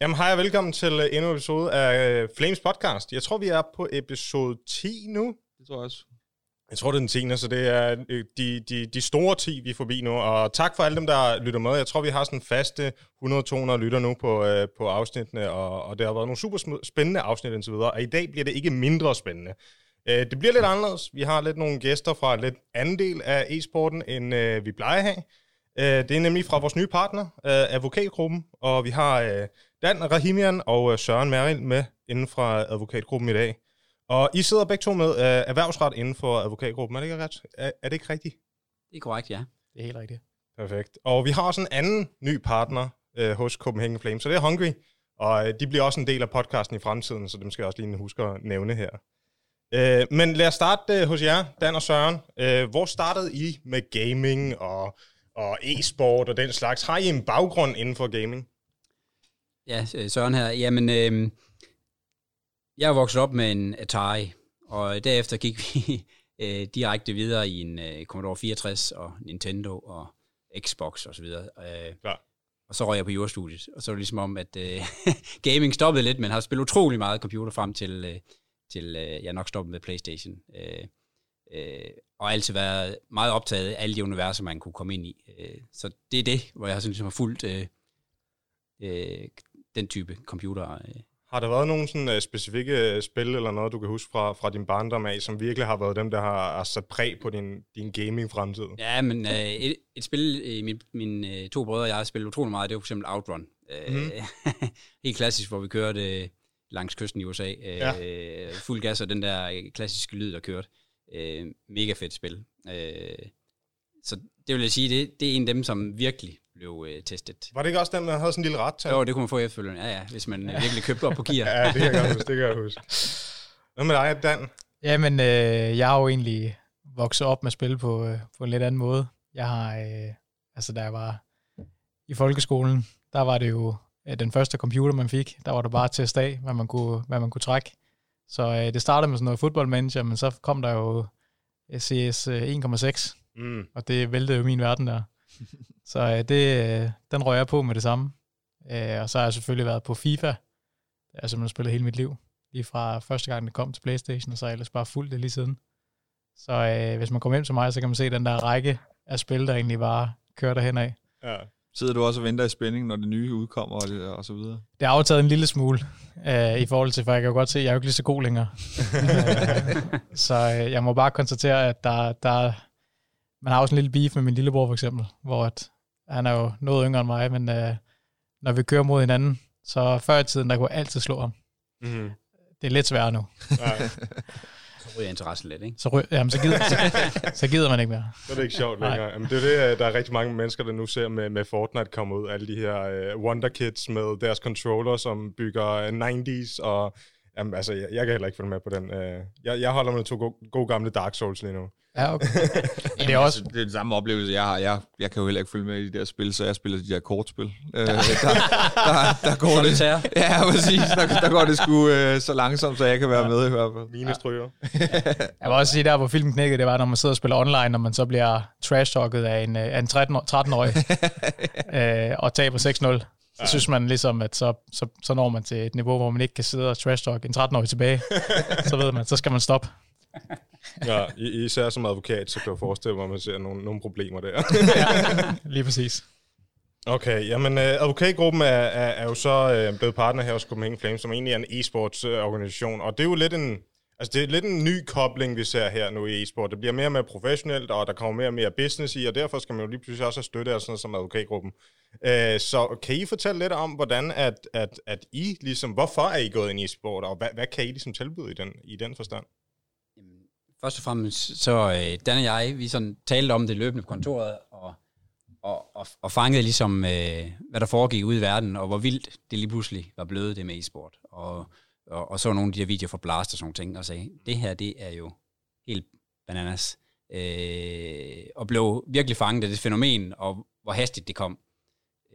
Jamen hej og velkommen til øh, endnu en episode af øh, Flames Podcast. Jeg tror, vi er på episode 10 nu. Det tror jeg også. Jeg tror, det er den 10. Så det er øh, de, de, de store 10, vi er forbi nu. Og tak for alle dem, der lytter med. Jeg tror, vi har sådan faste 100-200 lytter nu på, øh, på afsnittene, og, og det har været nogle super spændende afsnit indtil videre. Og i dag bliver det ikke mindre spændende. Øh, det bliver lidt anderledes. Vi har lidt nogle gæster fra en lidt anden del af e-sporten, end øh, vi plejer at have. Øh, det er nemlig fra vores nye partner, øh, Advokatgruppen, og vi har øh, Dan Rahimian og øh, Søren Merrild med inden fra Advokatgruppen i dag. Og I sidder begge to med øh, erhvervsret inden for Advokatgruppen, er det ikke ret? Er, er det ikke rigtigt? Det er korrekt, ja. Det er helt rigtigt. Perfekt. Og vi har også en anden ny partner øh, hos Copenhagen Flames, så det er Hungry. Og øh, de bliver også en del af podcasten i fremtiden, så dem skal jeg også lige huske at nævne her. Øh, men lad os starte øh, hos jer, Dan og Søren. Øh, hvor startede I med gaming og, og e-sport og den slags? Har I en baggrund inden for gaming? Ja, øh, Søren her. Jamen, øh, jeg er vokset op med en Atari, og derefter gik vi øh, direkte videre i en øh, Commodore 64 og Nintendo og Xbox og så videre. Øh, Klar. og så røg jeg på jordstudiet, og så var det ligesom om, at øh, gaming stoppede lidt, men har spillet utrolig meget computer frem til, øh, til øh, jeg nok stoppede med Playstation. Øh, øh, og altid været meget optaget af alle de universer, man kunne komme ind i. Øh, så det er det, hvor jeg sådan ligesom har fulgt øh, øh, den type computer. Øh. Har der været nogle sådan, uh, specifikke spil eller noget, du kan huske fra, fra din barndom af, som virkelig har været dem, der har, har sat præg på din, din gaming-fremtid? Ja, men øh, et, et spil, øh, min, mine øh, to brødre og jeg har spillet utrolig meget, det var for eksempel Outrun. Øh, Mhm. helt klassisk, hvor vi kørte øh, langs kysten i USA. Øh, Ja. Fuld gas og den der øh, klassiske lyd, der kørte. Øh, mega fedt spil. Øh, så det vil jeg sige, det, det er en af dem, som virkelig blev øh, testet. Var det ikke også dem, der havde sådan en lille ret til? Jo, det kunne man få efterfølgende. Ja, ja, hvis man øh, virkelig købte op på gear. Ja, det kan jeg huske, det kan jeg huske. Hvad med dig, Dan? Jamen, øh, jeg har jo egentlig vokset op med spil på, øh, på en lidt anden måde. Jeg har, øh, altså da jeg var i folkeskolen, der var det jo øh, den første computer, man fik. Der var det bare at teste af, hvad man kunne, hvad man kunne trække. Så øh, det startede med sådan noget fodboldmanager, men så kom der jo øh, CS øh, 1,6, Mm. og det væltede jo min verden der. Så øh, det, øh, den røg jeg på med det samme. Øh, og så har jeg selvfølgelig været på FIFA. Det har jeg simpelthen spillet hele mit liv. Lige fra første gang, det kom til Playstation, og så har jeg ellers bare fulgt det lige siden. Så øh, hvis man kommer hjem til mig, så kan man se den der række af spil, der egentlig bare kører derhen af. Ja. Sidder du også og venter i spænding, når det nye udkommer og, det, og så videre? Det har aftaget en lille smule øh, i forhold til, for jeg kan jo godt se, at jeg er jo ikke lige så god længere. øh, så øh, jeg må bare konstatere, at der, der, man har også en lille beef med min lillebror for eksempel, hvor at, han er jo noget yngre end mig, men øh, når vi kører mod hinanden, så før i tiden, der kunne jeg altid slå ham. Mm-hmm. Det er lidt sværere nu. Ja, Så ryger interessen lidt, ikke? Så, ry- jamen, så, gider, så, så gider man ikke mere. så er det ikke sjovt Nej. længere. Jamen, det er det, øh, der er rigtig mange mennesker, der nu ser med, med Fortnite komme ud. Alle de her uh, Wonder Kids med deres controller, som bygger øh, 90's, og jamen, altså, jeg, jeg kan heller ikke følge med på den. Uh, jeg, jeg holder med to gode, gode gamle Dark Souls lige nu. Ja, okay. Jamen, det er også- Altså, det er den samme oplevelse, jeg har. Jeg, jeg kan jo heller ikke følge med i de der spil, så jeg spiller de der kortspil. Øh, der, der, der går det... Ja, præcis. Der, der går det sgu øh, så langsomt, så jeg kan være med i hvert fald. Mine stryger. Jeg vil også sige, der hvor filmen knækkede, det var, når man sidder og spiller online, og man så bliver trash-talket af en, øh, af en 13 13-årig, øh, og taber 6-0. Så ja. synes man ligesom, at så, så, så når man til et niveau, hvor man ikke kan sidde og trash-talk en 13-årig tilbage. så ved man, så skal man stoppe. Ja, i- især som advokat, så kan jeg forestille mig, at man ser nogle, nogle problemer der. Lige præcis. Okay, jamen uh, advokatgruppen er, er, er jo så uh, blevet partner her hos Copenhagen Flames, som egentlig er en e-sports uh, organisation, og det er jo lidt en, altså det er lidt en ny kobling, vi ser her nu i e-sport. Det bliver mere og mere professionelt, og der kommer mere og mere business i, og derfor skal man jo lige pludselig også have støtte af sådan noget som advokatgruppen. Øh, så kan I fortælle lidt om, hvordan at, at, at I ligesom, hvorfor er I gået ind i e-sport, og hvad, hvad kan I ligesom tilbyde i den, i den forstand? Jamen, Først og fremmest, så øh, Dan og jeg, vi sådan talte om det løbende på kontoret, og, og, og, og fangede ligesom, øh, hvad der foregik ude i verden, og hvor vildt det lige pludselig var blevet det med e-sport. Og, og, og så nogle af de her videoer fra Blast og sådan nogle ting, og sagde, det her, det er jo helt bananas. Øh, og blev virkelig fanget af det fænomen, og hvor hastigt det kom.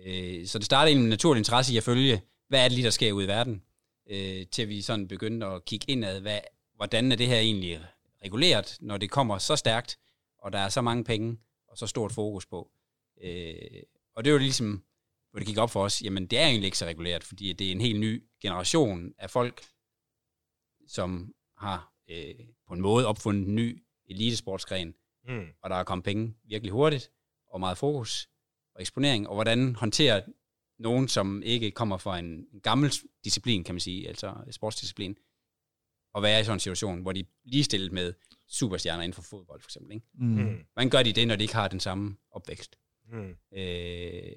Øh, så det startede en naturlig interesse i at følge, hvad er det lige, der sker ude i verden, øh, til vi sådan begyndte at kigge indad, hvad, hvordan er det her egentlig reguleret, når det kommer så stærkt, og der er så mange penge, og så stort fokus på. Øh, og det var ligesom hvor det gik op for os, jamen det er egentlig ikke så reguleret, fordi det er en helt ny generation af folk, som har øh, på en måde opfundet en ny elitesportsgren, Mm. og der er kommet penge virkelig hurtigt, og meget fokus og eksponering, og hvordan håndterer nogen, som ikke kommer fra en, en gammel disciplin, kan man sige, altså sportsdisciplin, og være i sådan en situation, hvor de er ligestillet med superstjerner inden for fodbold, for eksempel. Ikke? Mm. Mm. Hvordan gør de det, når de ikke har den samme opvækst? Mm. Øh,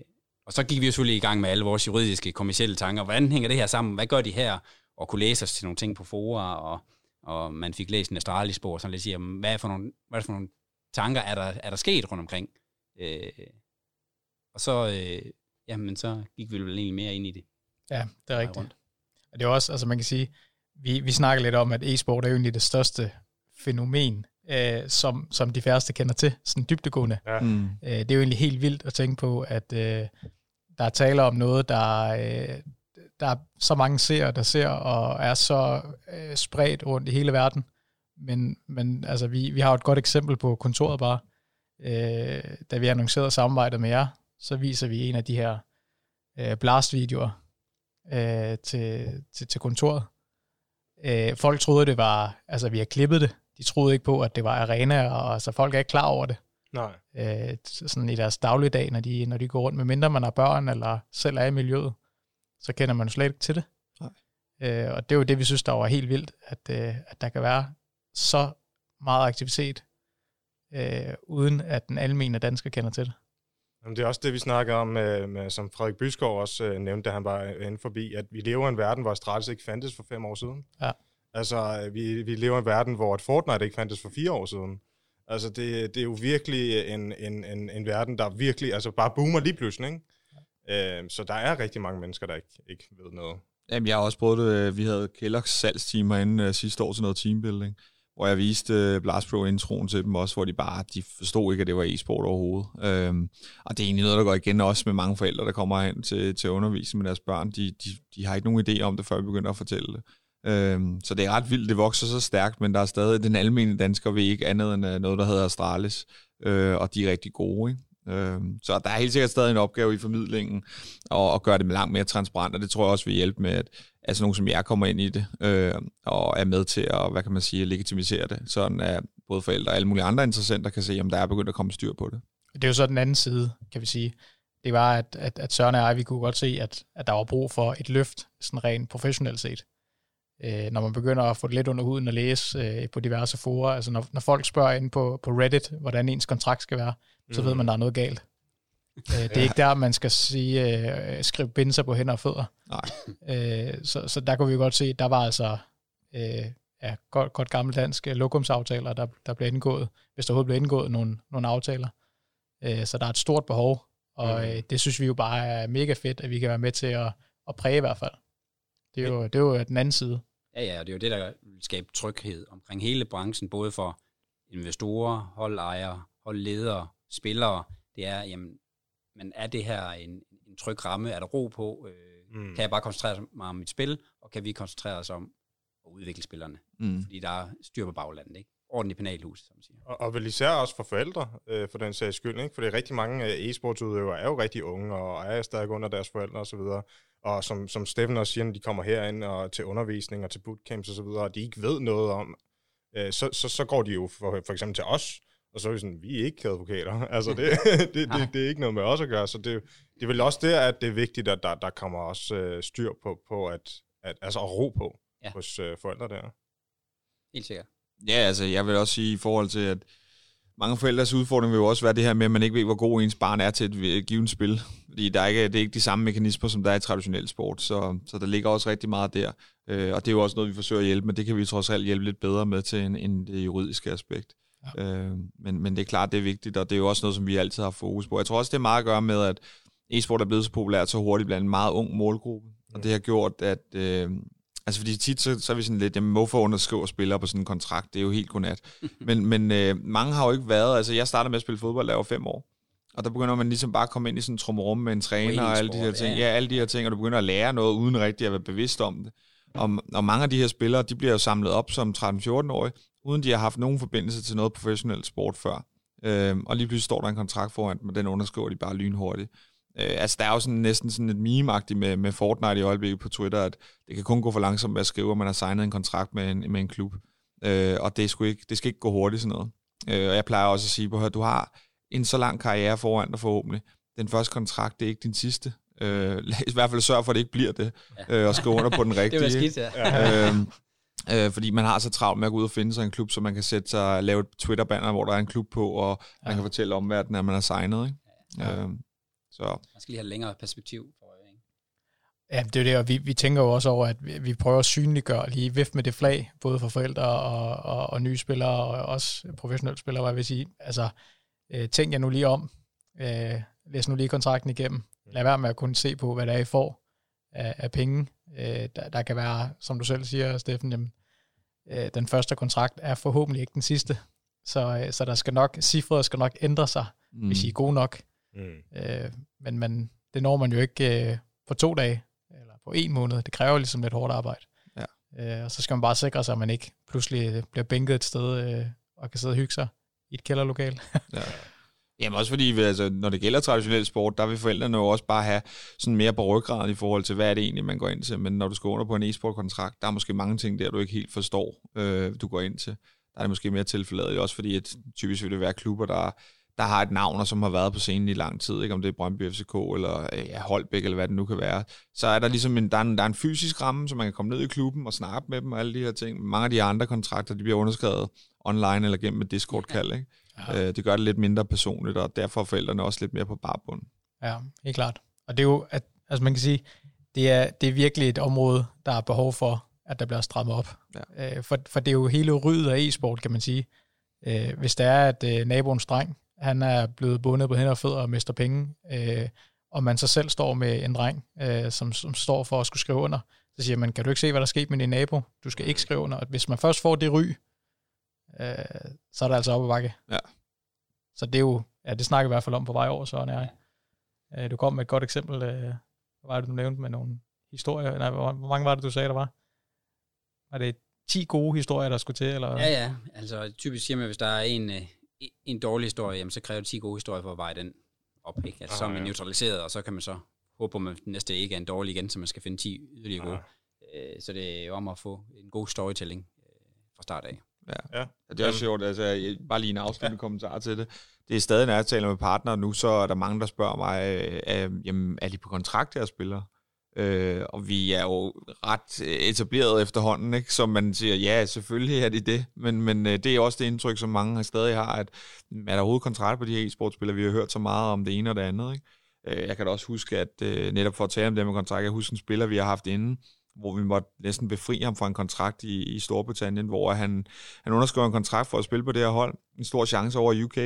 og så gik vi jo selvfølgelig i gang med alle vores juridiske, kommersielle tanker. Hvordan hænger det her sammen? Hvad gør de her? Og kunne læse os til nogle ting på fora, og, og man fik læst en astralispor, og sådan lidt siger, hvad er, for nogle, hvad er for nogle tanker, er der, er der sket rundt omkring? Øh, og så, øh, jamen, så gik vi vel egentlig mere ind i det. Ja, det er rigtigt. rundt. Og det er også, altså man kan sige, vi, vi snakker lidt om, at e-sport er jo egentlig det største fænomen, øh, som, som de færreste kender til, sådan dybdegående. Mm. Øh, det er jo egentlig helt vildt at tænke på, at øh, der er tale om noget, der, øh, der er så mange seere, der ser, og er så øh, spredt rundt i hele verden. Men, men altså, vi, vi har jo et godt eksempel på kontoret bare. Øh, da vi annoncerede samarbejdet med jer, så viser vi en af de her øh, blast-videoer øh, til, til, til kontoret. Øh, folk troede, det var, altså vi har klippet det. De troede ikke på, at det var arena, og altså, folk er ikke klar over det Nej. øh, sådan i deres dagligdag, når de, når de går rundt, med mindre man har børn, eller selv er i miljøet, så kender man jo slet ikke til det. Nej. Øh, og det er jo det, vi synes, der var helt vildt, at, øh, at der kan være så meget aktivitet, øh, uden at den almene dansker kender til det. Jamen, det er også det, vi snakker om, med, med, som Frederik Byskov også øh, nævnte, da han var inde forbi, at vi lever i en verden, hvor Astralis ikke fandtes for fem år siden. Ja. Altså, vi, vi lever i en verden, hvor et Fortnite ikke fandtes for fire år siden. Altså, det, det er jo virkelig en, en, en, en verden, der virkelig, altså bare boomer lige pludselig, ikke? Øh, så der er rigtig mange mennesker, der ikke, ikke ved noget. Jamen, jeg har også prøvet det. Vi havde Kellogg's salgstimer inden uh, sidste år til noget teambuilding, hvor jeg viste uh, Blast Pro introen til dem også, hvor de bare, de forstod ikke, at det var e-sport overhovedet. Øhm, og det er egentlig noget, der går igen også med mange forældre, der kommer hen til, til undervisning med deres børn. De, de, de har ikke nogen idé om det, før vi begynder at fortælle det. Um, så det er ret vildt, det vokser så stærkt, men der er stadig, den almindelige dansker ved ikke andet end øh, noget, der hedder Astralis, øh, og de er rigtig gode, ikke? Øhm, Så der er helt sikkert stadig en opgave i formidlingen og, og gøre det langt mere transparent, og det tror jeg også vil hjælpe med, at altså nogen som jeg kommer ind i det øh, og er med til at, hvad kan man sige, legitimisere det, sådan at både forældre og alle mulige andre interessenter kan se, om der er begyndt at komme styr på det. Det er jo så den anden side, kan vi sige. Det var, at, at, at Søren og jeg, vi kunne godt se, at, at der var brug for et løft, sådan rent professionelt set. Øh, når man begynder at få det lidt under huden og læse øh, på diverse forer, altså når, når folk spørger ind på, på Reddit, hvordan ens kontrakt skal være, så Mm. ved man, der er noget galt. Øh, det er ikke der, man skal sige, øh, skrive binde sig på hænder og fødder. Nej. Øh, så, så der kunne vi jo godt se, der var altså øh, ja, godt, godt gammeldansk øh, lokumsaftaler, der, der blev indgået, hvis der overhovedet blev indgået nogle, nogle aftaler. Øh, så der er et stort behov, og Mhm. øh, det synes vi jo bare er mega fedt, at vi kan være med til at, at præge i hvert fald. Det er, jo, det er jo den anden side. Ja, ja, og det er jo det, der vil skabe tryghed omkring hele branchen, både for investorer, holdejere, holdledere, spillere. Det er, jamen, men er det her en, en tryg ramme? Er der ro på? Øh, Mm. Kan jeg bare koncentrere mig om mit spil, og kan vi koncentrere os om at udvikle spillerne? Mm. Fordi der er styr på baglandet, ikke? Ordentligt penalhus, som man siger. Og, og vel især også for forældre, øh, for den sags skyld, ikke? fordi rigtig mange øh, e-sportsudøvere er jo rigtig unge, og er stadig under deres forældre osv., og, som, som Steffen også siger, når de kommer herind og til undervisning og til bootcamps osv., og, og de ikke ved noget om, øh, så, så, så går de jo for, for eksempel til os, og så er vi sådan, vi er ikke advokater. Altså, det, det, det, det er ikke noget med os at gøre, så det, det er vel også der, at det er vigtigt, at der, der kommer også øh, styr på, på at, at, altså at ro på Ja. ja. hos øh, forældre der. Helt sikkert. Ja, altså jeg vil også sige i forhold til, at mange forældres udfordring vil jo også være det her med, at man ikke ved, hvor god ens barn er til et, et givet spil. Fordi der er ikke, det er ikke de samme mekanismer, som der er i traditionel sport, så, så der ligger også rigtig meget der. Øh, og det er jo også noget, vi forsøger at hjælpe med. Det kan vi trods alt hjælpe lidt bedre med til end, end det juridiske aspekt. Ja. Øh, men, men det er klart, det er vigtigt, og det er jo også noget, som vi altid har fokus på. Jeg tror også, det er meget at gøre med, at e-sport er blevet så populært så hurtigt blandt en meget ung målgruppe. Og det har gjort, at... Øh, Altså fordi tit, så, så er vi sådan lidt, jamen hvorfor underskriver spillere på sådan en kontrakt? Det er jo helt godnat. Men, men øh, mange har jo ikke været, altså jeg startede med at spille fodbold, da jeg var fem år. Og der begynder man ligesom bare at komme ind i sådan en trummerum med en træner og alle de her ting. ja. Ja, alle de her ting, og du begynder at lære noget uden rigtig at være bevidst om det. Og, og mange af de her spillere, de bliver jo samlet op som 13-14-årige, uden de har haft nogen forbindelse til noget professionelt sport før. Øhm, og lige pludselig står der en kontrakt foran dem, og den underskriver de bare lynhurtigt. Øh, altså, der er jo sådan, næsten sådan et meme med, med Fortnite i øjeblikket på Twitter, at det kan kun gå for langsomt med at skrive, at man har signet en kontrakt med en, med en klub. Øh, og det, skal ikke, det skal ikke gå hurtigt sådan noget. Øh, og jeg plejer også at sige, at du har en så lang karriere foran dig forhåbentlig. Den første kontrakt, det er ikke din sidste. Øh, I hvert fald sørg for, at det ikke bliver det, ja. øh, og skrive under på den rigtige. det var skidt, ja. øh, øh, fordi man har så travlt med at gå ud og finde sig en klub, så man kan sætte sig lave et Twitter-banner, hvor der er en klub på, og ja. man kan fortælle omverdenen, at man er signet. Ikke? Ja. Øh, så. Man skal lige have længere perspektiv for ikke? Ja, det er det, og vi, vi tænker jo også over, at vi, vi prøver at synliggøre lige vift med det flag, både for forældre og, og, og nye spillere, og også professionelle spillere, hvad jeg vil sige. Altså, øh, tænk jer nu lige om, øh, læs nu lige kontrakten igennem, lad være med at kunne se på, hvad der er, I får af, af penge. Øh, der, der kan være, som du selv siger, Steffen, jamen, øh, den første kontrakt er forhåbentlig ikke den sidste. Så, øh, så der skal nok, cifret skal nok ændre sig, mm. hvis I er gode nok. Mm. Øh, men man, det når man jo ikke øh, på to dage, eller på en måned. Det kræver ligesom lidt hårdt arbejde. Ja. Øh, og så skal man bare sikre sig, at man ikke pludselig bliver bænket et sted, øh, og kan sidde og hygge sig i et kælderlokal. ja. Jamen også fordi, altså, når det gælder traditionel sport, der vil forældrene jo også bare have sådan mere på ryggraden i forhold til, hvad er det egentlig, man går ind til. Men når du skal under på en e-sportkontrakt, der er måske mange ting der, du ikke helt forstår, øh, du går ind til. Der er det måske mere tilfældet, også fordi at typisk vil det være klubber, der, der har et navn, og som har været på scenen i lang tid, ikke? om det er Brøndby FCK eller ja, Holbæk, eller hvad det nu kan være. Så er der ligesom en, der er en, der er en fysisk ramme, så man kan komme ned i klubben og snakke med dem og alle de her ting. Mange af de andre kontrakter, de bliver underskrevet online eller gennem et Discord-kald. Ikke? Ja. Øh, det gør det lidt mindre personligt, og derfor er forældrene også lidt mere på barbund. Ja, helt klart. Og det er jo, at, altså man kan sige, det er, det er virkelig et område, der er behov for, at der bliver strammet op. Ja. Øh, for, for det er jo hele ryddet af e-sport, kan man sige. Øh, hvis det er, at øh, naboens dreng, han er blevet bundet på hænder og fødder og mister penge, øh, og man så selv står med en dreng, øh, som, som står for at skulle skrive under, så siger man, kan du ikke se, hvad der er sket med din nabo? Du skal ikke skrive under. Hvis man først får det ry, øh, så er der altså op ad bakke. Ja. Så det er jo, ja, det snakker vi i hvert fald om på vej over, så jeg. Øh, du kom med et godt eksempel, øh, hvad var det, du nævnte med nogle historier? Nej, hvor, hvor mange var det, du sagde, der var? Var det 10 gode historier, der skulle til? Eller? Ja, ja. Altså typisk siger man, hvis der er en, øh, en dårlig historie, jamen, så kræver det 10 gode historier for at veje den op. Ikke? Altså, ah, så er man ja. neutraliseret, og så kan man så håbe på, at den næste ikke er en dårlig igen, så man skal finde 10 yderligere gode. Ah. Så det er jo om at få en god storytelling fra start af. Ja. ja. Det er også sjovt, altså, bare lige en afsluttende ja. kommentar til det. Det er stadig, når jeg taler med partner nu, så er der mange, der spørger mig, øh, jamen, er de på kontrakt, her spiller? Øh, og vi er jo ret øh, etableret efterhånden, ikke? så man siger, ja, selvfølgelig er det det, men, men øh, det er også det indtryk, som mange stadig har, at mm, er der overhovedet kontrakt på de her e-sportspillere? Vi har hørt så meget om det ene og det andet. Ikke? Øh, jeg kan da også huske, at øh, netop for at tale om det med kontrakt, jeg husker en spiller, vi har haft inden, hvor vi måtte næsten befri ham fra en kontrakt i, i Storbritannien, hvor han, han underskrev en kontrakt for at spille på det her hold. En stor chance over UK.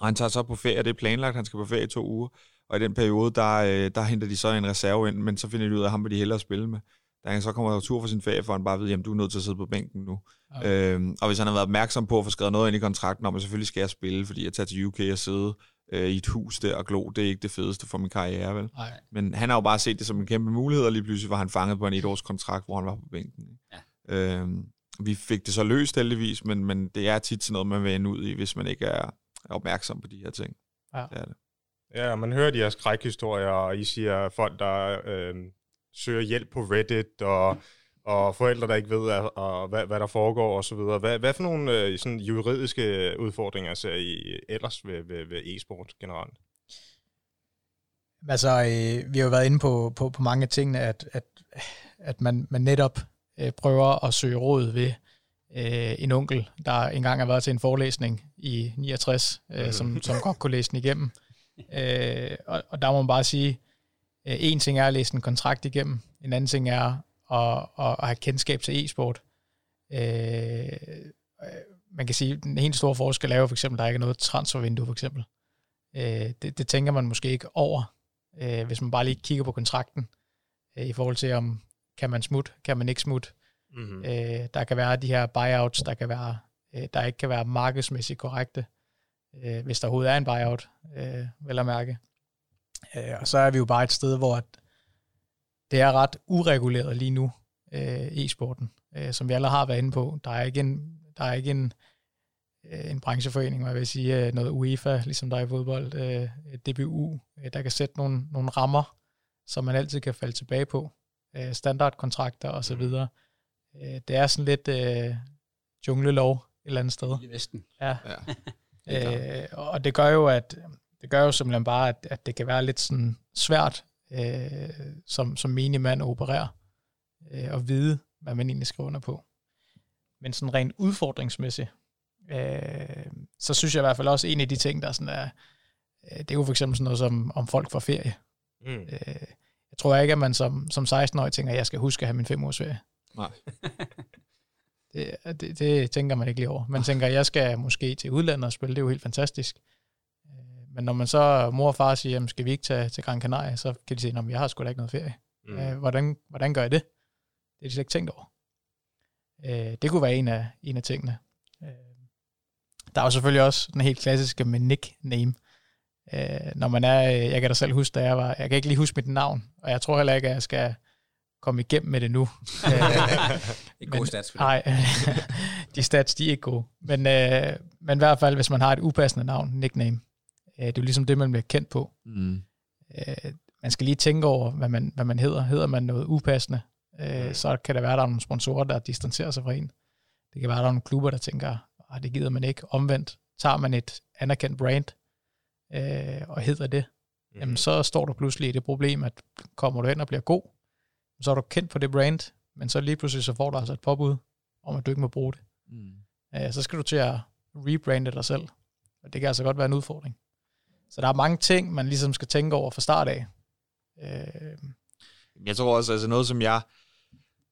Og han tager så på ferie, det er planlagt, han skal på ferie i to uger. Og i den periode, der, øh, der henter de så en reserve ind, men så finder de ud af, at ham vil de hellere spille med. Da han så kommer tur for sin ferie, for han bare ved, at du er nødt til at sidde på bænken nu. Okay. Øhm, og hvis han har været opmærksom på at få skrevet noget ind i kontrakten om, at selvfølgelig skal jeg spille, fordi jeg tager til UK og sidde øh, i et hus der og glo, det er ikke det fedeste for min karriere, vel? Nej. Men han har jo bare set det som en kæmpe mulighed, og lige pludselig var han fanget på en etårs kontrakt, hvor han var på bænken. Ja. Øhm, vi fik det så løst heldigvis, men, men det er tit sådan noget, man vil ende ud i, hvis man ikke er opmærksom på de her ting. Ja. Det er det. Ja, man hører de her skrækhistorier, og I siger folk, der øh, søger hjælp på Reddit, og, og forældre, der ikke ved, og, og hvad, hvad der foregår osv. Hvad, hvad for nogle øh, sådan juridiske udfordringer ser I ellers ved, ved, ved e-sport generelt? Altså, øh, vi har jo været inde på, på, på mange af tingene, at, at, at man, man netop øh, prøver at søge råd ved øh, en onkel, der engang har været til en forelæsning i 69, øh, som, som godt kunne læse den igennem øh, og, og der må man bare sige, øh, en ting er at læse en kontrakt igennem, en anden ting er at, at, at have kendskab til e-sport. Øh, man kan sige, at den helt store forskel er jo for eksempel, at der ikke er noget transfervindue for eksempel. Øh, det, det tænker man måske ikke over, øh, hvis man bare lige kigger på kontrakten, øh, i forhold til om, kan man smutte, kan man ikke smutte. Mm-hmm. Øh, der kan være de her buyouts, der kan være, øh, der ikke kan være markedsmæssigt korrekte øh, hvis der overhovedet er en buyout, øh, vel at mærke. Øh, og så er vi jo bare et sted, hvor det er ret ureguleret lige nu, øh, e-sporten, øh, som vi alle har været inde på. Der er ikke en, der er ikke en øh, en brancheforening, hvad jeg vil sige, øh, noget UEFA, ligesom der er i fodbold, øh, DBU, øh, der kan sætte nogle, nogle rammer, som man altid kan falde tilbage på, øh, standardkontrakter osv. Mm. Øh, det er sådan lidt øh, junglelov et eller andet sted. I Vesten. Ja. ja øh, og det gør jo, at det gør jo simpelthen bare, at, at det kan være lidt sådan svært øh, som, som mand at operere øh, og vide, hvad man egentlig skriver under på. Men sådan rent udfordringsmæssigt, øh, så synes jeg i hvert fald også, en af de ting, der sådan er, øh, det er jo for eksempel sådan noget som, om folk får ferie. Mm. Øh, jeg tror ikke, at man som, som 16-årig tænker, at jeg skal huske at have min fem ugers ferie. Nej. det, det, det tænker man ikke lige over. Man tænker, jeg skal måske til udlandet og spille, det er jo helt fantastisk. Øh, men når man så mor og far siger, jamen, skal vi ikke tage til Gran Canaria, så kan de sige, at jeg har sgu da ikke noget ferie. Mm. Øh, hvordan, hvordan gør jeg det? Det er de slet ikke tænkt over. Øh, det kunne være en af, en af tingene. Der er jo selvfølgelig også den helt klassiske med nickname. Når man er, jeg kan da selv huske, da jeg var, jeg kan ikke lige huske mit navn, og jeg tror heller ikke, at jeg skal komme igennem med det nu. ikke gode stats. Nej, de stats, de er ikke gode. Men, øh, men i hvert fald, hvis man har et upassende navn, nickname, øh, det er jo ligesom det, man bliver kendt på. Mm. Øh, man skal lige tænke over, hvad man, hvad man hedder. Hedder man noget upassende, øh, så kan der være, der er nogle sponsorer, der distancerer sig fra en. Det kan være, der er nogle klubber, der tænker, ah, det gider man ikke. Omvendt, tager man et anerkendt brand, øh, og hedder det, mm. jamen så står du pludselig i det problem, at kommer du ind og bliver god, så er du kendt på det brand, men så lige pludselig så får du altså et påbud om, at du ikke må bruge det. Mm. Øh, så skal du til at rebrande dig selv, og det kan altså godt være en udfordring. Så der er mange ting, man ligesom skal tænke over fra start af. Øh. Jeg tror også, altså noget som jeg,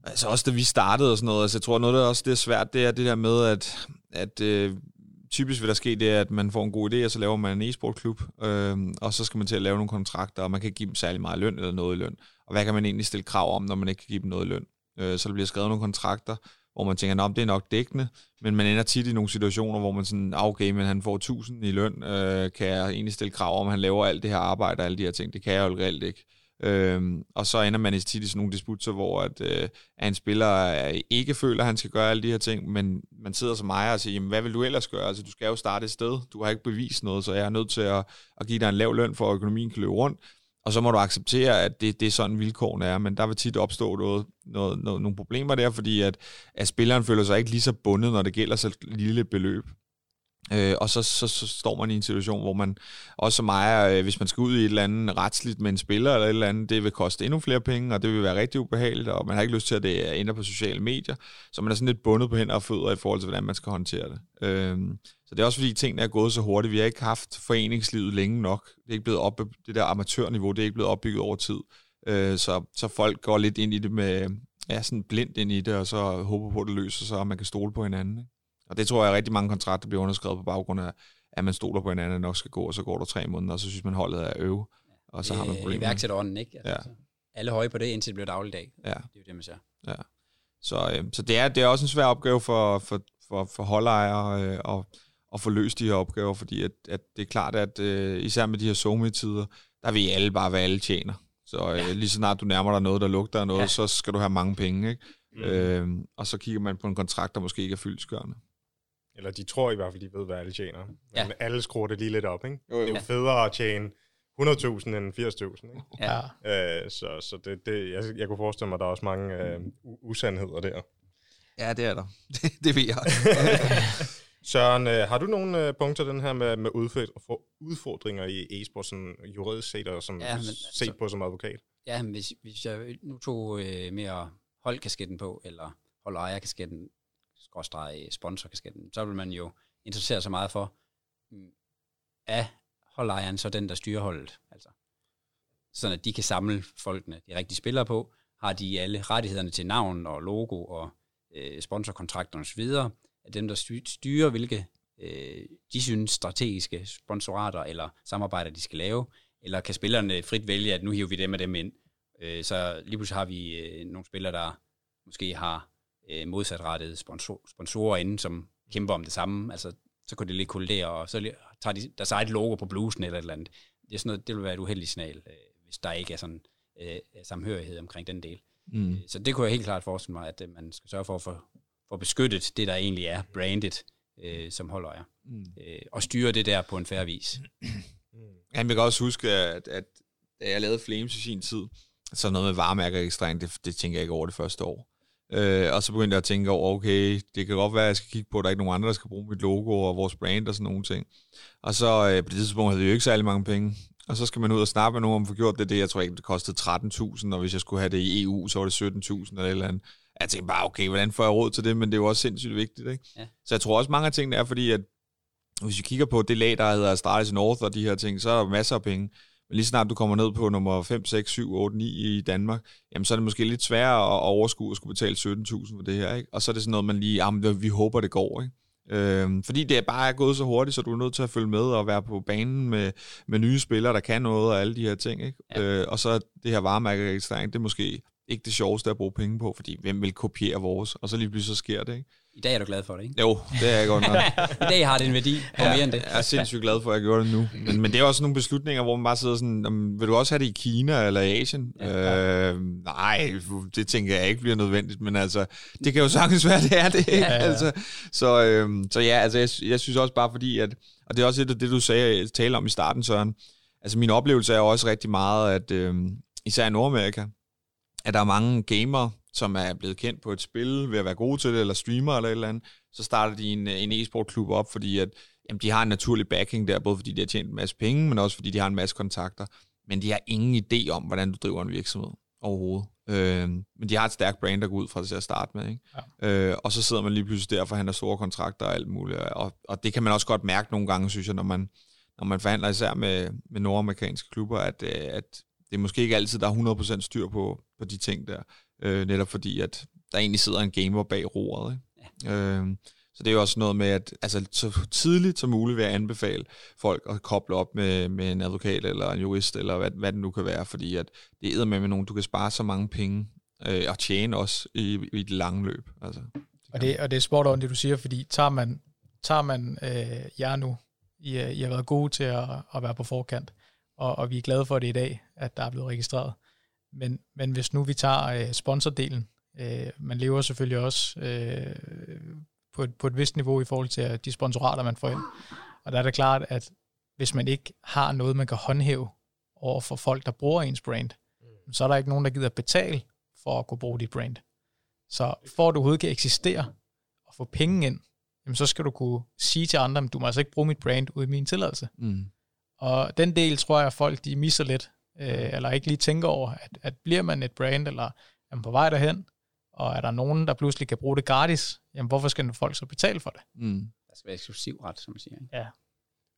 altså også da vi startede og sådan noget, altså jeg tror noget, der også det er svært, det er det der med, at, at øh, typisk vil der ske det, at man får en god idé, og så laver man en e-sportklub, øh, og så skal man til at lave nogle kontrakter, og man kan give dem særlig meget løn eller noget i løn. Og hvad kan man egentlig stille krav om, når man ikke kan give dem noget løn? Øh, så der bliver skrevet nogle kontrakter, hvor man tænker, at det er nok dækkende, men man ender tit i nogle situationer, hvor man sådan, ah, okay, men han får 1000 i løn, øh, kan jeg egentlig stille krav om, at han laver alt det her arbejde og alle de her ting. Det kan jeg jo reelt ikke. Øhm, og så ender man i tit i sådan nogle disputter, hvor at, øh, at en spiller ikke føler, at han skal gøre alle de her ting, men man sidder som ejer og siger, jamen, hvad vil du ellers gøre? Altså, du skal jo starte et sted. Du har ikke bevist noget, så jeg er nødt til at, at give dig en lav løn, for at økonomien kan løbe rundt. Og så må du acceptere, at det, det er sådan vilkårene er, men der vil tit opstå noget, noget, noget, nogle problemer der, fordi at, at spilleren føler sig ikke lige så bundet, når det gælder så lille beløb. Øh, og så, så, så står man i en situation, hvor man også som ejer, øh, hvis man skal ud i et eller andet retsligt med en spiller eller et eller andet, det vil koste endnu flere penge, og det vil være rigtig ubehageligt, og man har ikke lyst til, at det ender på sociale medier, så man er sådan lidt bundet på hænder og fødder i forhold til, hvordan man skal håndtere det. Øh, så det er også fordi, tingene er gået så hurtigt. Vi har ikke haft foreningslivet længe nok. Det er ikke blevet op, det der amatørniveau, det er ikke blevet opbygget over tid. Øh, så, så folk går lidt ind i det med, ja, sådan blindt ind i det, og så håber på, at det løser sig, og man kan stole på hinanden. Ikke? Og det tror jeg, at rigtig mange kontrakter bliver underskrevet på baggrund af, at man stoler på hinanden, nok skal gå, og så går der tre måneder, og så synes man, holdet er øve, og så har man problemer. Iværksætterånden, ikke? Altså, ja. Alle høje på det, indtil det bliver dagligdag. Ja. Det er jo det, man ser. Ja. Så, øh, så det, er, det er også en svær opgave for, for, for, for holdejere øh, at, at få løst de her opgaver, fordi at, at det er klart, at øh, især med de her somi-tider, der vil alle bare, hvad alle tjener. Så øh, ja. lige så snart du nærmer dig noget, der lugter af noget, ja. så skal du have mange penge. Ikke? Mm. Øh, og så kigger man på en kontrakt, der måske ikke er fyldskørende. Eller de tror i hvert fald, de ved, hvad alle tjener. Men ja. alle skruer det lige lidt op, ikke? Jo, jo. Det er jo federe at tjene 100.000 end 80.000, ikke? Ja. Øh, så så det, det, jeg, jeg kunne forestille mig, at der er også mange øh, usandheder der. Ja, det er der. Det, det ved jeg. Søren, øh, har du nogle øh, punkter den her med, med udfordringer i e-sport, sådan juridisk set og som ja, men, set så, på som advokat? Ja, men hvis, hvis jeg nu tog øh, mere holdkasketten på, eller holdejerkasketten, Øh, sponsorkasketten, så vil man jo interessere sig meget for, mm, er holdejeren så den, der styrer holdet? Altså, sådan at de kan samle folkene, de rigtige spillere på, har de alle rettighederne til navn og logo og øh, sponsorkontrakter osv., at dem, der styrer, hvilke øh, de synes strategiske sponsorater eller samarbejder, de skal lave, eller kan spillerne frit vælge, at nu hiver vi dem og dem ind. Øh, så lige pludselig har vi øh, nogle spillere, der måske har øh, modsatrettede sponsor, sponsorer inden, som kæmper om det samme. Altså, så kunne det lige kollidere, og så tager de deres eget logo på blusen eller et eller andet. Det, er sådan noget, det vil være et uheldigt signal, øh, hvis der ikke er sådan øh, samhørighed omkring den del. Mm. Øh, så det kunne jeg helt klart forestille mig, at øh, man skal sørge for at få, få beskyttet det, der egentlig er branded øh, som holdejer. Mm. Øh, og styre det der på en færre vis. Han vil også huske, at, at da jeg lavede Flames i sin tid, så noget med varemærkeregistrering, det, det tænker jeg ikke over det første år. Øh, og så begyndte jeg at tænke over, okay, det kan godt være, at jeg skal kigge på, at der er ikke nogen andre, der skal bruge mit logo og vores brand og sådan nogle ting. Og så øh, på det tidspunkt havde vi jo ikke særlig mange penge. Og så skal man ud og snakke med nogen om få gjort det. det jeg tror ikke, det kostede 13.000, og hvis jeg skulle have det i EU, så var det 17.000 eller et eller andet. Jeg tænkte bare, okay, hvordan får jeg råd til det? Men det er jo også sindssygt vigtigt, ikke? Ja. Så jeg tror også, mange af tingene er, fordi at hvis vi kigger på det lag, der hedder Astralis North og de her ting, så er der masser af penge. Men lige snart du kommer ned på nummer 5, 6, 7, 8, 9 i Danmark, jamen så er det måske lidt sværere at overskue at skulle betale 17.000 for det her, ikke? Og så er det sådan noget, man lige, jamen vi håber, det går, ikke? Øhm, fordi det er bare gået så hurtigt, så du er nødt til at følge med og være på banen med, med nye spillere, der kan noget og alle de her ting. Ikke? Ja. Øh, og så det her varemærkeregistrering, det er måske ikke det sjoveste at bruge penge på, fordi hvem vil kopiere vores? Og så lige pludselig så sker det, ikke? I dag er du glad for det, ikke? Jo, det er jeg godt nok. I dag har det en værdi på ja, mere end det. Jeg er sindssygt glad for, at jeg gjorde det nu. Men, men det er også nogle beslutninger, hvor man bare sidder sådan, vil du også have det i Kina eller i Asien? Ja, øh, nej, det tænker jeg ikke bliver nødvendigt, men altså, det kan jo sagtens være, det er det. Ja, ja. Altså, så, øh, så ja, altså, jeg, jeg synes også bare fordi, at, og det er også det, det du sagde, tale om i starten, Søren, altså min oplevelse er også rigtig meget, at øh, især i Nordamerika, at der er mange gamere, som er blevet kendt på et spil ved at være gode til det, eller streamer eller et eller andet, så starter de en, en e-sportklub op, fordi at, jamen, de har en naturlig backing der, både fordi de har tjent en masse penge, men også fordi de har en masse kontakter. Men de har ingen idé om, hvordan du driver en virksomhed overhovedet. Øh, men de har et stærkt brand, der går ud fra det til at starte med. Ikke? Ja. Øh, og så sidder man lige pludselig der, for han har store kontrakter og alt muligt. Og, og det kan man også godt mærke nogle gange, synes jeg, når man, når man forhandler især med, med nordamerikanske klubber, at, øh, at det er måske ikke altid, der er 100% styr på, på de ting der øh, netop fordi, at der egentlig sidder en gamer bag roret. Ikke? Ja. Øh, så det er jo også noget med, at altså, så tidligt som muligt vil jeg anbefale folk at koble op med, med en advokat eller en jurist, eller hvad, hvad det nu kan være, fordi at det er med med nogen, du kan spare så mange penge øh, og tjene også i, i det lange løb. Altså, det og, det, og det er sport on det, du siger, fordi tager man, tager man øh, jer nu, I, I har været gode til at, at være på forkant, og, og vi er glade for det i dag, at der er blevet registreret. Men, men hvis nu vi tager øh, sponsordelen, øh, man lever selvfølgelig også øh, på, et, på et vist niveau i forhold til de sponsorater, man får ind. Og der er det klart, at hvis man ikke har noget, man kan håndhæve over for folk, der bruger ens brand, så er der ikke nogen, der gider betale for at kunne bruge dit brand. Så for at du overhovedet kan eksistere og få penge ind, jamen så skal du kunne sige til andre, at du må altså ikke bruge mit brand uden min tilladelse. Mm. Og den del tror jeg, at folk de misser lidt, øh, eller ikke lige tænker over, at, at bliver man et brand, eller er man på vej derhen, og er der nogen, der pludselig kan bruge det gratis, jamen hvorfor skal folk så betale for det? Mm. Der skal være eksklusiv ret, som man siger. Ikke? Ja.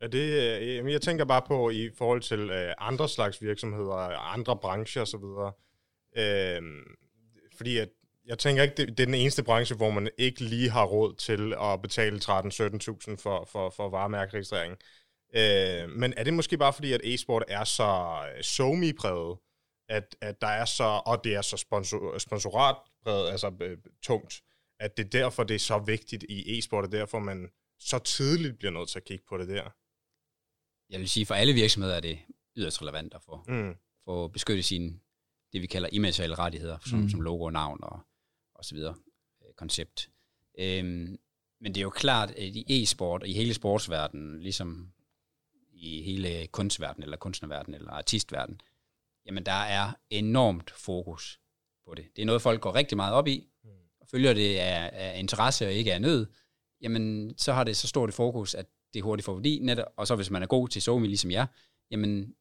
Er det, øh, jeg tænker bare på i forhold til øh, andre slags virksomheder, andre brancher osv. Øh, fordi at, jeg tænker ikke, det, det er den eneste branche, hvor man ikke lige har råd til at betale 13-17.000 for, for, for varemærkeregistrering. Øh, men er det måske bare fordi, at e-sport er så øh, somi præget at, at der er så, og det er så sponsor, sponsorat-præget, altså øh, tungt, at det er derfor, det er så vigtigt i e-sport, og derfor man så tidligt bliver nødt til at kigge på det der? Jeg vil sige, for alle virksomheder er det yderst relevant at få, mm. få beskyttet sine, det vi kalder immaterielle rettigheder, som, mm. som logo og navn og, og så videre, øh, koncept. Øhm, men det er jo klart, at i e-sport og i hele sportsverdenen, ligesom i hele kunstverdenen, eller kunstnerverdenen, eller artistverdenen, jamen der er enormt fokus på det. Det er noget, folk går rigtig meget op i, mm. og følger det af, af interesse og ikke af nød, jamen så har det så stort et fokus, at det hurtigt får værdi, netop, og så hvis man er god til SoMe ligesom jeg, jamen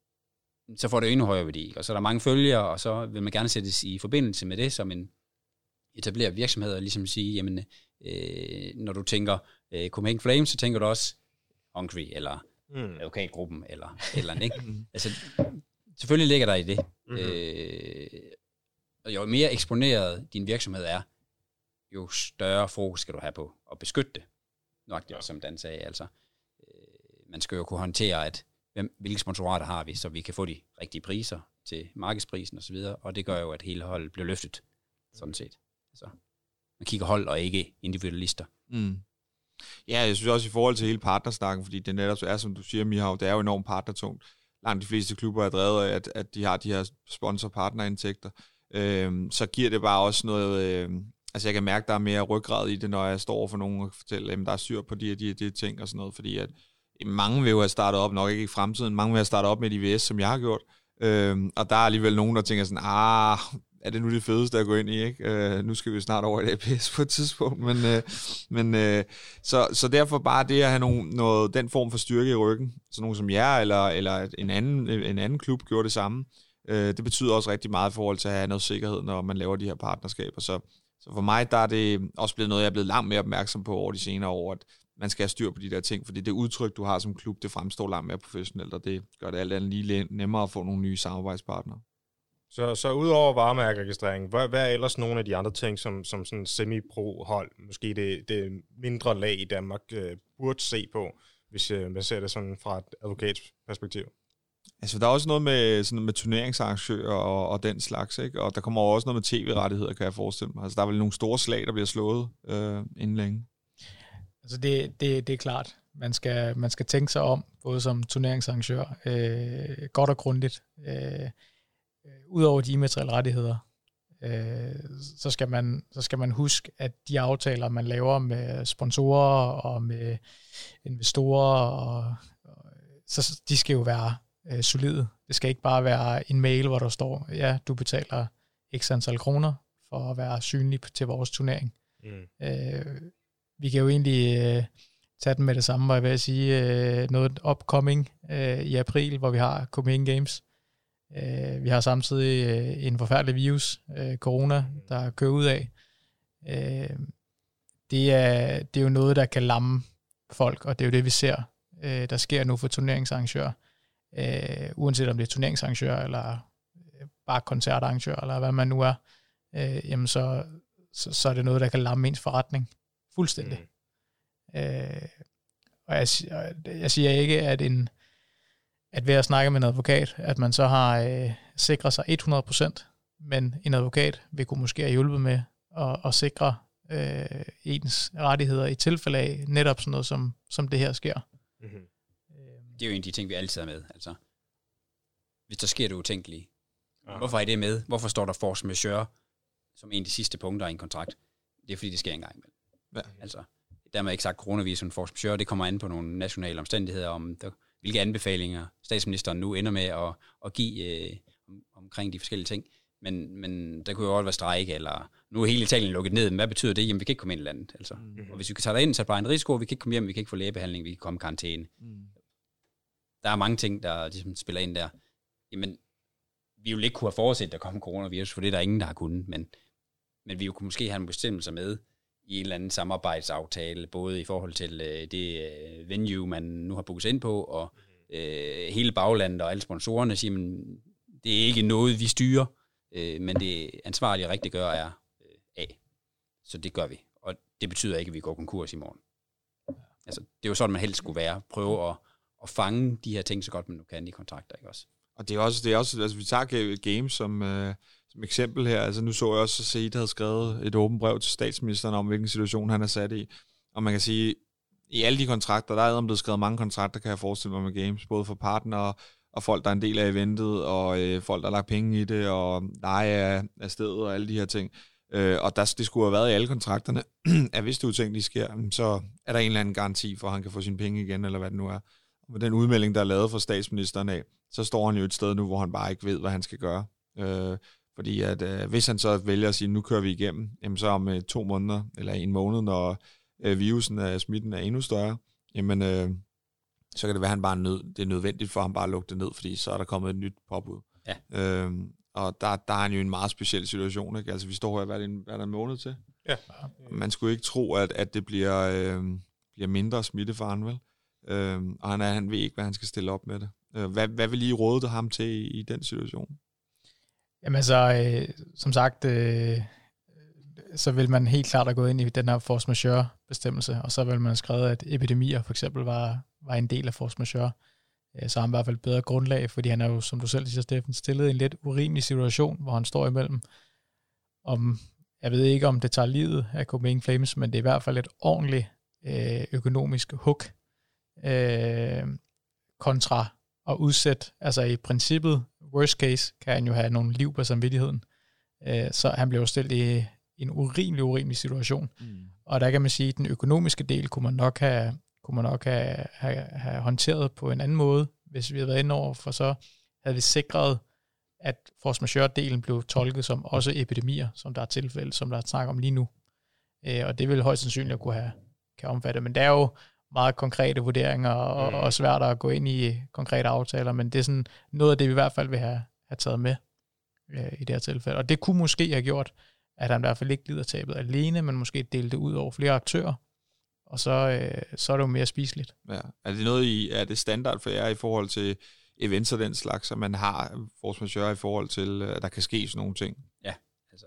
så får det endnu højere værdi. Og så er der mange følgere, og så vil man gerne sættes i forbindelse med det som en etableret virksomhed, og ligesom sige, jamen, øh, når du tænker øh, Copenhagen Flames, så tænker du også Hungry, eller mm. advokatgruppen, eller eller andet, ikke? Mm. altså, selvfølgelig ligger der i det. Mm-hmm. Øh, og jo mere eksponeret din virksomhed er, jo større fokus skal du have på at beskytte det. Nok det også, som Dan sagde, altså. Øh, man skal jo kunne håndtere, at hvem, hvilke sponsorater har vi, så vi kan få de rigtige priser til markedsprisen osv., og, og det gør jo, at hele holdet bliver løftet, sådan set. Så man kigger hold og ikke individualister. Mm. Ja, jeg synes også i forhold til hele partnersnakken, fordi det netop er, som du siger, Mihav, det er jo enormt partnertungt. Langt de fleste klubber er drevet af, at, at de har de her sponsor-partnerindtægter. Øhm, så giver det bare også noget, øh, altså jeg kan mærke, der er mere ryggrad i det, når jeg står for nogen og fortæller, at der er syr på de og de, de ting og sådan noget, fordi at øh, mange vil jo have startet op, nok ikke i fremtiden, mange vil have startet op med et IVS, som jeg har gjort, øhm, og der er alligevel nogen, der tænker sådan, ah, er det nu det fedeste at gå ind i, ikke? Øh, nu skal vi snart over i APS på et tidspunkt, men, øh, men øh, så, så derfor bare det at have nogen, noget, den form for styrke i ryggen, så nogen som jer, eller, eller en, anden, en anden klub gjorde det samme, øh, det betyder også rigtig meget i forhold til at have noget sikkerhed, når man laver de her partnerskaber, så, så for mig, der er det også blevet noget, jeg er blevet langt mere opmærksom på over de senere år, at man skal have styr på de der ting, fordi det udtryk, du har som klub, det fremstår langt mere professionelt, og det gør det alt andet lige nemmere at få nogle nye samarbejdspartnere. Så, så udover varemærkeregistrering, hvad, hvad er ellers nogle af de andre ting, som, som sådan semi-pro-hold, måske det, det mindre lag i Danmark, øh, burde se på, hvis øh, man ser det sådan fra et advokatsperspektiv? Altså, der er også noget med, sådan med turneringsarrangører og, og den slags, ikke? Og der kommer også noget med tv-rettigheder, kan jeg forestille mig. Altså, der er vel nogle store slag, der bliver slået øh, inden længe. Altså, det, det, det er klart. Man skal, man skal tænke sig om, både som turneringsarrangør, øh, godt og grundigt. Øh, Udover de immaterielle rettigheder, øh, så, skal man, så skal man huske, at de aftaler, man laver med sponsorer og med investorer, og, og, så de skal jo være øh, solide. Det skal ikke bare være en mail, hvor der står, ja, du betaler x antal kroner for at være synlig til vores turnering. Mm. Øh, vi kan jo egentlig øh, tage den med det samme, hvor jeg vil sige, øh, noget upcoming øh, i april, hvor vi har Copenhagen Games. Øh, vi har samtidig øh, en forfærdelig virus, øh, corona, der kører ud af. Øh, det, er, det er jo noget, der kan lamme folk, og det er jo det, vi ser, øh, der sker nu for turneringsarrangører. Øh, uanset om det er turneringsarrangør, eller øh, bare koncertarrangør, eller hvad man nu er, øh, jamen så, så, så er det noget, der kan lamme ens forretning fuldstændig. Mm. Øh, og jeg, jeg siger ikke, at en, at ved at snakke med en advokat, at man så har øh, sikret sig 100%, men en advokat vil kunne måske have hjulpet med at, at sikre øh, ens rettigheder i tilfælde af netop sådan noget, som, som det her sker. Mm-hmm. Det er jo en af de ting, vi altid er med. Altså, hvis der sker det utænkelige, Aha. hvorfor er det med? Hvorfor står der force majeure som en af de sidste punkter i en kontrakt? Det er fordi, det sker engang imellem. Ja. Altså, dermed ikke sagt coronavirus force majeure, det kommer an på nogle nationale omstændigheder, om der hvilke anbefalinger statsministeren nu ender med at, at give øh, omkring de forskellige ting. Men, men der kunne jo også være strejke, eller nu er hele Italien lukket ned, men hvad betyder det? Jamen, vi kan ikke komme ind i landet. Altså. Mm-hmm. Og hvis vi kan tage ind, så er det bare en risiko, vi kan ikke komme hjem, vi kan ikke få lægebehandling, vi kan komme i karantæne. Mm. Der er mange ting, der ligesom spiller ind der. Jamen, vi vil ikke kunne have forudset, at der kommer coronavirus, for det er der ingen, der har kunnet, men, men vi kunne måske have en bestemmelse med, i en eller anden samarbejdsaftale, både i forhold til øh, det øh, venue, man nu har booket ind på, og øh, hele baglandet og alle sponsorerne siger, men det er ikke noget, vi styrer, øh, men det ansvarlige rigtigt gør er øh, A. Så det gør vi. Og det betyder ikke, at vi går konkurs i morgen. Altså, det er jo sådan, man helst skulle være. Prøve at, at fange de her ting så godt man nu kan i kontrakter, ikke også? Og det er også, det er også altså vi tager Games som, øh, som eksempel her. Altså nu så jeg også, at Said havde skrevet et åbent brev til statsministeren om, hvilken situation han er sat i. Og man kan sige, i alle de kontrakter, der er blevet skrevet mange kontrakter, kan jeg forestille mig med games, både for partnere og folk, der er en del af eventet, og øh, folk, der har lagt penge i det, og leje af, af stedet og alle de her ting. Øh, og der, det skulle have været i alle kontrakterne, at hvis det utænkeligt sker, så er der en eller anden garanti for, at han kan få sine penge igen, eller hvad det nu er. Og med den udmelding, der er lavet fra statsministeren af, så står han jo et sted nu, hvor han bare ikke ved, hvad han skal gøre. Øh, fordi at øh, hvis han så vælger at sige, nu kører vi igennem, jamen så om øh, to måneder, eller en måned, når øh, virusen af smitten er endnu større, jamen øh, så kan det være, at han bare nød, det er nødvendigt for ham bare at lukke det ned, fordi så er der kommet et nyt påbud. Ja. Øh, og der, der er han jo en meget speciel situation. Ikke? Altså, vi står her, er det en, er det en måned til? Ja. Man skulle ikke tro, at, at det bliver, øh, bliver mindre smitte for han, vel? Øh, og han, er, han ved ikke, hvad han skal stille op med det. Øh, hvad, hvad vil I råde ham til i, i den situation? Jamen altså, øh, som sagt, øh, så vil man helt klart have gået ind i den her force majeure bestemmelse, og så vil man have skrevet, at epidemier for eksempel var, var en del af force majeure. Øh, så har han i hvert fald bedre grundlag, fordi han er jo, som du selv siger, Steffen, stillet i en lidt urimelig situation, hvor han står imellem. Om, jeg ved ikke, om det tager livet af Copenhagen Flames, men det er i hvert fald et ordentligt øh, økonomisk hook øh, kontra at udsætte, altså i princippet, worst case, kan han jo have nogle liv på samvittigheden. Øh, så han blev stillet i en urimelig, urimelig situation. Mm. Og der kan man sige, at den økonomiske del kunne man nok have, kunne man nok have, have, have håndteret på en anden måde, hvis vi havde været inde over, for så havde vi sikret, at force majeure-delen blev tolket som også epidemier, som der er tilfælde, som der er snak om lige nu. Øh, og det vil højst sandsynligt kunne have kan omfatte. Men det er jo meget konkrete vurderinger, og, mm. og svært at gå ind i konkrete aftaler, men det er sådan noget af det, vi i hvert fald vil have, have taget med øh, i det her tilfælde. Og det kunne måske have gjort, at han i hvert fald ikke lider tabet alene, men måske dele det ud over flere aktører, og så, øh, så er det jo mere spiseligt. Ja. Er det noget i, er det standard for jer i forhold til events og den slags, at man har force majeure i forhold til, at der kan ske sådan nogle ting? Ja, altså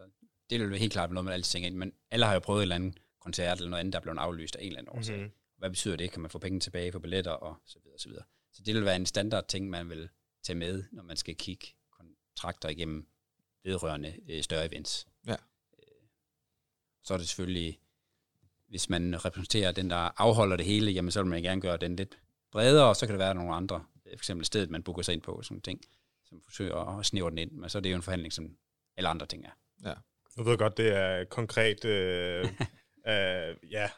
det vil være helt klart noget, man altid tænker ind, men alle har jo prøvet et eller andet koncert eller noget andet, der er blevet aflyst af en eller anden årsag. Mm-hmm. Hvad betyder det? Kan man få penge tilbage for billetter og så videre, så videre. Så det vil være en standard ting, man vil tage med, når man skal kigge kontrakter igennem vedrørende øh, større events. Ja. Øh, så er det selvfølgelig, hvis man repræsenterer den, der afholder det hele, jamen så vil man gerne gøre den lidt bredere, og så kan det være nogle andre, øh, for eksempel stedet, man booker sig ind på, sådan ting, som forsøger at snævre den ind, men så er det jo en forhandling, som alle andre ting er. Ja. Nu ved jeg godt, det er konkret øh, øh, ja,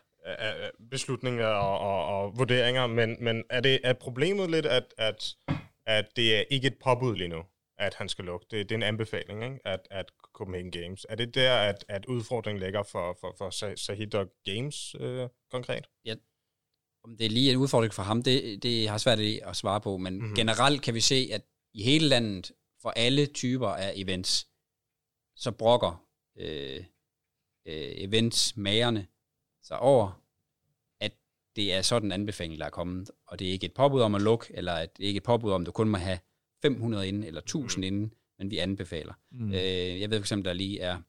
beslutninger og, og, og vurderinger, men, men er, det, er problemet lidt, at, at, at det er ikke et påbud lige nu, at han skal lukke? Det, det er en anbefaling, ikke? At, at Copenhagen Games. Er det der, at, at udfordringen ligger for, for, for Sahid og Games øh, konkret? Ja, om det er lige en udfordring for ham, det, det har svært at svare på, men mm-hmm. generelt kan vi se, at i hele landet, for alle typer af events, så brokker øh, øh, eventsmagerne sig over, at det er sådan en anbefaling, der er kommet, og det er ikke et påbud om at lukke, eller at det er ikke et påbud om, at du kun må have 500 inden, eller 1000 mm. inden, men vi anbefaler. Mm. Øh, jeg ved for eksempel, der lige er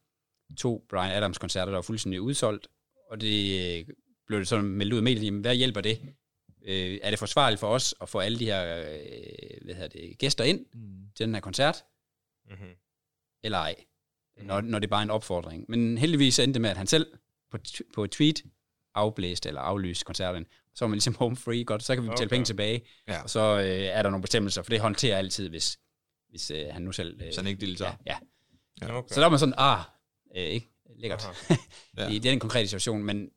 to Brian Adams-koncerter, der er fuldstændig udsolgt, og det øh, blev det sådan meldt ud af medierne, hvad hjælper det? Øh, er det forsvarligt for os at få alle de her øh, hvad hedder det, gæster ind mm. til den her koncert? Mm-hmm. Eller ej? når, når det er bare en opfordring. Men heldigvis endte det med, at han selv på, på et tweet afblæste eller aflyste koncerten. Så var man ligesom home free, godt, så kan vi betale okay. penge tilbage. Ja. Og så øh, er der nogle bestemmelser, for det håndterer altid, hvis, hvis øh, han nu selv... Øh, så han ikke deltager? Ja. ja. ja okay. Så der var man sådan, ah, øh, ikke? Lækkert. ja. I den konkrete situation, men,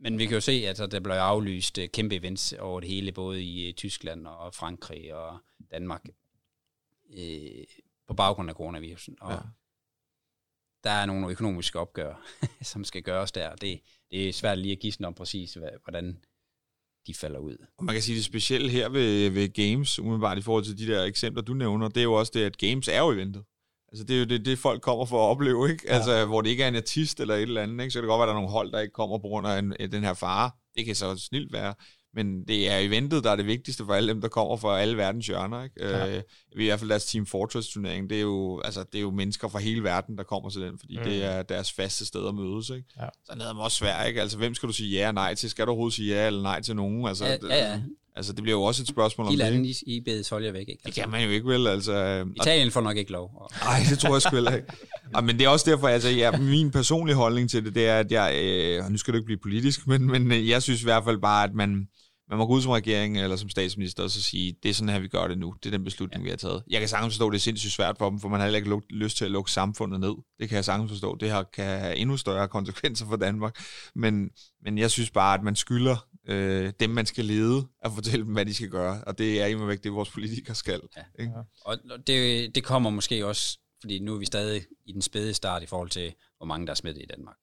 men vi kan jo se, at altså, der blev aflyst øh, kæmpe events over det hele, både i øh, Tyskland og Frankrig og Danmark, øh, på baggrund af coronavirusen. Og, ja der er nogle økonomiske opgør, som skal gøres der. Det, det er svært lige at sådan om præcis, hvordan de falder ud. Og man kan sige, det specielle her ved, ved Games, umiddelbart i forhold til de der eksempler, du nævner, det er jo også det, at Games er jo eventet. Altså det er jo det, det folk kommer for at opleve, ikke? Ja. Altså hvor det ikke er en artist eller et eller andet, ikke? Så kan det godt være, at der er nogle hold, der ikke kommer på grund af en, den her fare. Det kan så snilt være. Men det er eventet, der er det vigtigste for alle dem, der kommer fra alle verdens hjørner. Ikke? Ja. Øh, I hvert fald deres Team Fortress-turnering, det er, jo, altså, det er jo mennesker fra hele verden, der kommer til den, fordi mm. det er deres faste sted at mødes. Ikke? Ja. Så er det også svært, ikke? Altså, hvem skal du sige ja og nej til? Skal du overhovedet sige ja eller nej til nogen? Altså, ja, ja, ja. Altså, det bliver jo også et spørgsmål om det. De I, I bedes jer væk, ikke? Altså. Det kan man jo ikke, vel? Altså, Italien får nok ikke lov. Nej, det tror jeg sgu ikke. Ja, men det er også derfor, altså, ja, min personlige holdning til det, det er, at jeg, øh, nu skal det ikke blive politisk, men, men øh, jeg synes i hvert fald bare, at man, man må gå ud som regering eller som statsminister og så sige, det er sådan her, vi gør det nu. Det er den beslutning, ja. vi har taget. Jeg kan sagtens forstå, at det er sindssygt svært for dem, for man har heller ikke lyst til at lukke samfundet ned. Det kan jeg sagtens forstå. Det her kan have endnu større konsekvenser for Danmark. Men, men jeg synes bare, at man skylder øh, dem, man skal lede, at fortælle dem, hvad de skal gøre. Og det er imod væk det, vores politikere skal. Ja. Ikke? Ja. Og det, det kommer måske også, fordi nu er vi stadig i den spæde start i forhold til, hvor mange der er smittet i Danmark.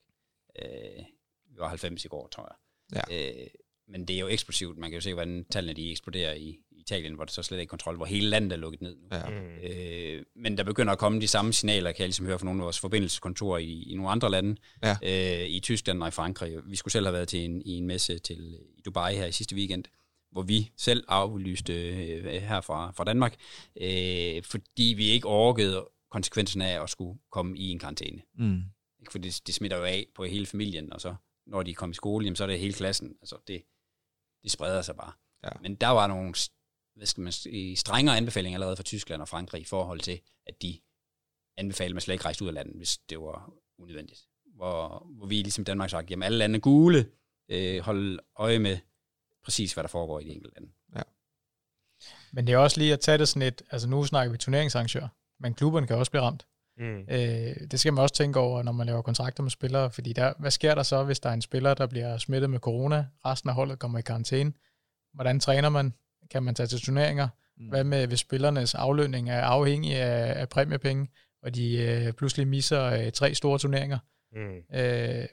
Øh, vi var 90 i går, tror jeg. Ja. Øh, men det er jo eksplosivt. Man kan jo se, hvordan tallene de eksploderer i Italien, hvor det så slet ikke kontrol, hvor hele landet er lukket ned nu. Ja. Mm. Øh, men der begynder at komme de samme signaler, kan jeg ligesom høre fra nogle af vores forbindelseskontorer i, i nogle andre lande, ja. øh, i Tyskland og i Frankrig. Vi skulle selv have været til en, i en messe til, i Dubai her i sidste weekend, hvor vi selv aflyste øh, her fra, fra Danmark, øh, fordi vi ikke orkede konsekvensen af at skulle komme i en karantæne. Mm. For det, det smitter jo af på hele familien, og så når de kommer i skole, jamen, så er det hele klassen. Altså, det, det spreder sig bare. Ja. Men der var nogle hvad skal man sige, strengere anbefalinger allerede fra Tyskland og Frankrig i forhold til, at de anbefalede, at man slet ikke rejste ud af landet, hvis det var unødvendigt. Hvor, hvor vi ligesom Danmark sagt, jamen alle lande er gule, øh, hold øje med præcis, hvad der foregår i de enkelte lande. Ja. Men det er også lige at tage det sådan et, altså nu snakker vi turneringsarrangør, men klubberne kan også blive ramt. Mm. Øh, det skal man også tænke over, når man laver kontrakter med spillere, fordi der, hvad sker der så, hvis der er en spiller, der bliver smittet med corona, resten af holdet kommer i karantæne? Hvordan træner man? Kan man tage til turneringer? Mm. Hvad med, hvis spillernes aflønning er afhængig af, af præmiepenge, og de øh, pludselig misser øh, tre store turneringer? Mm. Øh,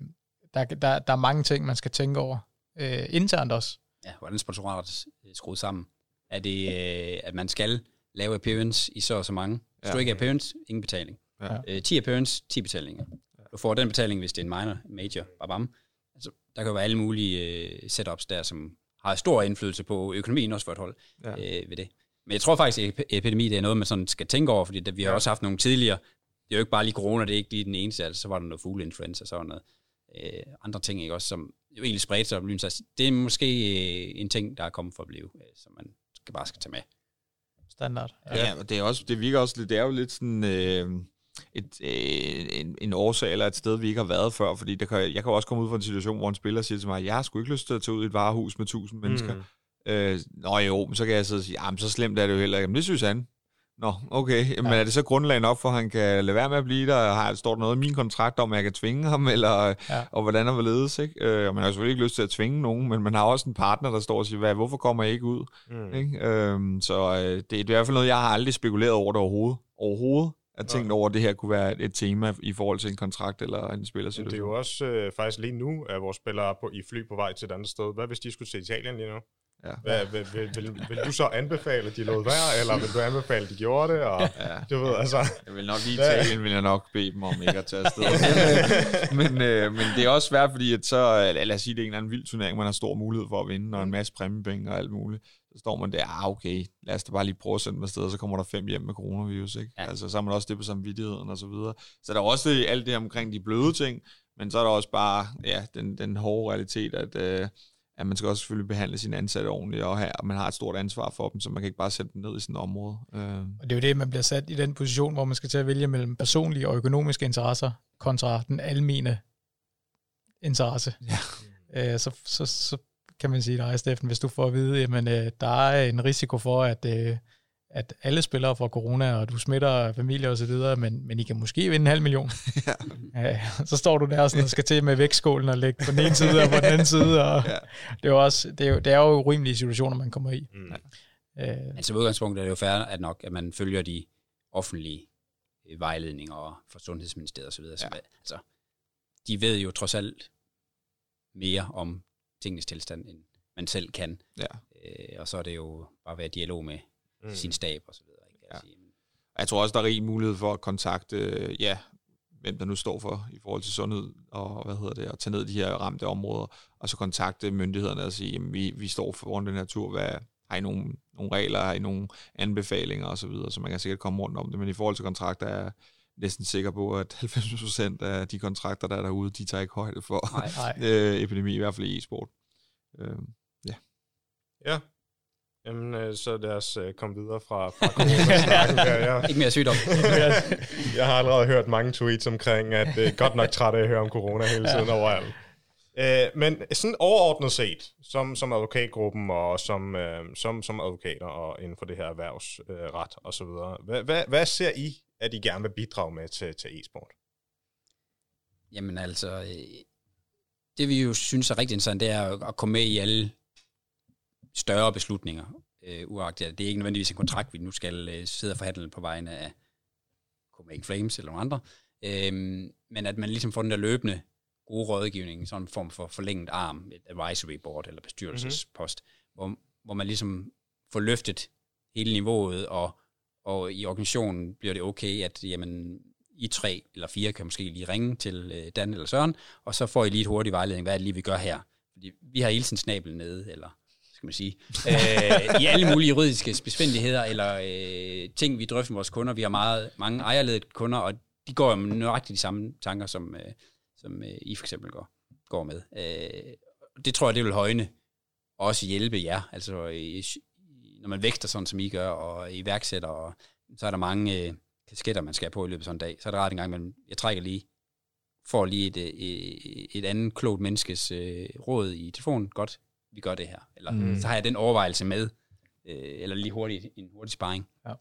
der, der, der er mange ting, man skal tænke over. Øh, internt også. Ja, hvordan sponsoratet er skruet sammen. Er det, øh, at man skal lave appearance i så og så mange? Hvis ja. du ikke er appearance, ingen betaling. Ja. Øh, 10 appearance, 10 betalinger. Du får den betaling, hvis det er en minor, major, babam. Altså, der kan jo være alle mulige øh, setups der, som har stor indflydelse på økonomien også for et hold ja. øh, ved det. Men jeg tror faktisk, at epidemi det er noget, man sådan skal tænke over, fordi det, vi har ja. også haft nogle tidligere, det er jo ikke bare lige corona, det er ikke lige den eneste, altså så var der noget fugleinfluenza, så var der noget øh, andre ting, ikke også, som jo egentlig spredte sig og sig. Det er måske øh, en ting, der er kommet for at blive, øh, som man skal bare skal tage med. Standard. Ja, ja og det, er også, det virker også lidt, det er jo lidt sådan... Øh, et, øh, en, en årsag eller et sted, vi ikke har været før, fordi der kan, jeg kan også komme ud fra en situation, hvor en spiller siger til mig, jeg har sgu ikke lyst til at tage ud i et varehus med tusind mennesker. Mm. Øh, nå jo, men så kan jeg sidde og sige, jamen så slemt er det jo heller ikke. Men det synes han. Nå, okay. Men ja. er det så grundlag nok for, at han kan lade være med at blive der? Har, står der noget i min kontrakt om, at jeg kan tvinge ham? Eller, ja. Og hvordan er ledes, ikke? Øh, man har selvfølgelig ikke lyst til at tvinge nogen, men man har også en partner, der står og siger, Hvad, hvorfor kommer jeg ikke ud? Mm. Ikke? Øh, så øh, det, det er i hvert fald noget, jeg har aldrig spekuleret over det overhovedet. Overhovedet at tænkt over, at det her kunne være et tema i forhold til en kontrakt eller en spillersituation. Det er jo også øh, faktisk lige nu, at vores spillere på, i fly på vej til et andet sted. Hvad hvis de skulle til Italien lige nu? Ja. Hvad, vil, vil, vil, vil, du så anbefale, at de lod være, eller vil du anbefale, at de gjorde det? Og, ja. Du ved, altså, jeg vil nok lige Italien, vil jeg nok bede dem om ikke at tage afsted. men, øh, men det er også svært, fordi at så, lad os sige, det er en eller anden vild turnering, man har stor mulighed for at vinde, og en masse præmiepenge og alt muligt. Så står man der, ah, okay, lad os da bare lige prøve at sende dem afsted, og så kommer der fem hjem med coronavirus, ikke? Ja. Altså, så har man også det på samvittigheden og så videre. Så der er også alt det omkring de bløde ting, men så er der også bare, ja, den, den hårde realitet, at, øh, at man skal også selvfølgelig behandle sine ansatte ordentligt, og, her, og man har et stort ansvar for dem, så man kan ikke bare sætte dem ned i sådan et område. Øh. Og det er jo det, man bliver sat i den position, hvor man skal til at vælge mellem personlige og økonomiske interesser, kontra den almene interesse. Ja. Øh, så, så, så kan man sige dig, Steffen, hvis du får at vide, at øh, der er en risiko for, at, øh, at alle spillere får corona, og du smitter familie og så videre, men, men I kan måske vinde en halv million. ja. Ja, så står du der og, sådan, og skal til med vægtskålen og lægge på den ene side og på den anden side. Og ja. det, er jo også, det, er jo, det er jo urimelige situationer, man kommer i. Mm. Ja. Øh. Altså udgangspunkt er det jo fair, at nok, at man følger de offentlige øh, vejledninger fra Sundhedsministeriet osv. Så, ja. altså, de ved jo trods alt mere om tingenes tilstand, end man selv kan. Ja. Øh, og så er det jo bare at være i dialog med mm. sin stab og så videre. Ikke? Ja. Sige, men... Jeg tror også, der er rig mulighed for at kontakte, ja, hvem der nu står for i forhold til sundhed og hvad hedder det, at tage ned de her ramte områder, og så kontakte myndighederne og sige, jamen, vi, vi står foran den her tur, hvad, har I nogle, nogle regler, har I nogle anbefalinger og så videre, så man kan sikkert komme rundt om det, men i forhold til kontrakter er næsten sikker på, at 90% af de kontrakter, der er derude, de tager ikke højde for nej, nej. øh, epidemi, i hvert fald i e-sport. Øh, ja. Ja. Jamen, øh, så lad os øh, komme videre fra, fra ja. Ikke mere sygdom. jeg har allerede hørt mange tweets omkring, at det er godt nok træt af at høre om corona hele tiden ja. overalt. Øh, men sådan overordnet set, som, som advokatgruppen og som, øh, som, som advokater og inden for det her erhvervsret øh, og så videre, hvad, hvad, hvad ser I, at I gerne vil bidrage med til, til e-sport? Jamen altså, øh, det vi jo synes er rigtig interessant, det er at komme med i alle større beslutninger. Øh, uagtet, det er ikke nødvendigvis en kontrakt, vi nu skal øh, sidde og forhandle på vegne af Copenhagen Flames eller nogle andre. Øh, men at man ligesom får den der løbende gode rådgivning, sådan en form for forlænget arm, et advisory board eller bestyrelsespost, mm-hmm. hvor, hvor man ligesom får løftet hele niveauet, og, og i organisationen bliver det okay, at jamen, i tre eller fire kan måske lige ringe til øh, Dan eller Søren, og så får I lige et hurtigt vejledning, hvad er det lige, vi gør her? Fordi vi har hele tiden snabel nede, eller skal man sige, øh, i alle mulige juridiske besvindeligheder, eller øh, ting, vi drøfter med vores kunder. Vi har meget, mange ejerledede kunder, og de går jo med nøjagtigt de samme tanker, som, øh, som øh, I for eksempel går, går med. Øh, det tror jeg, det vil højne og også hjælpe jer. Altså, øh, når man vækster sådan, som I gør, og iværksætter, og, så er der mange... Øh, kasketter, man skal på i løbet af sådan en dag, så er det ret en gang, men jeg trækker lige, får lige et, et, et andet klogt menneskes øh, råd i telefonen, godt, vi gør det her. Eller mm. så har jeg den overvejelse med, øh, eller lige hurtigt, en hurtig sparring. Ja.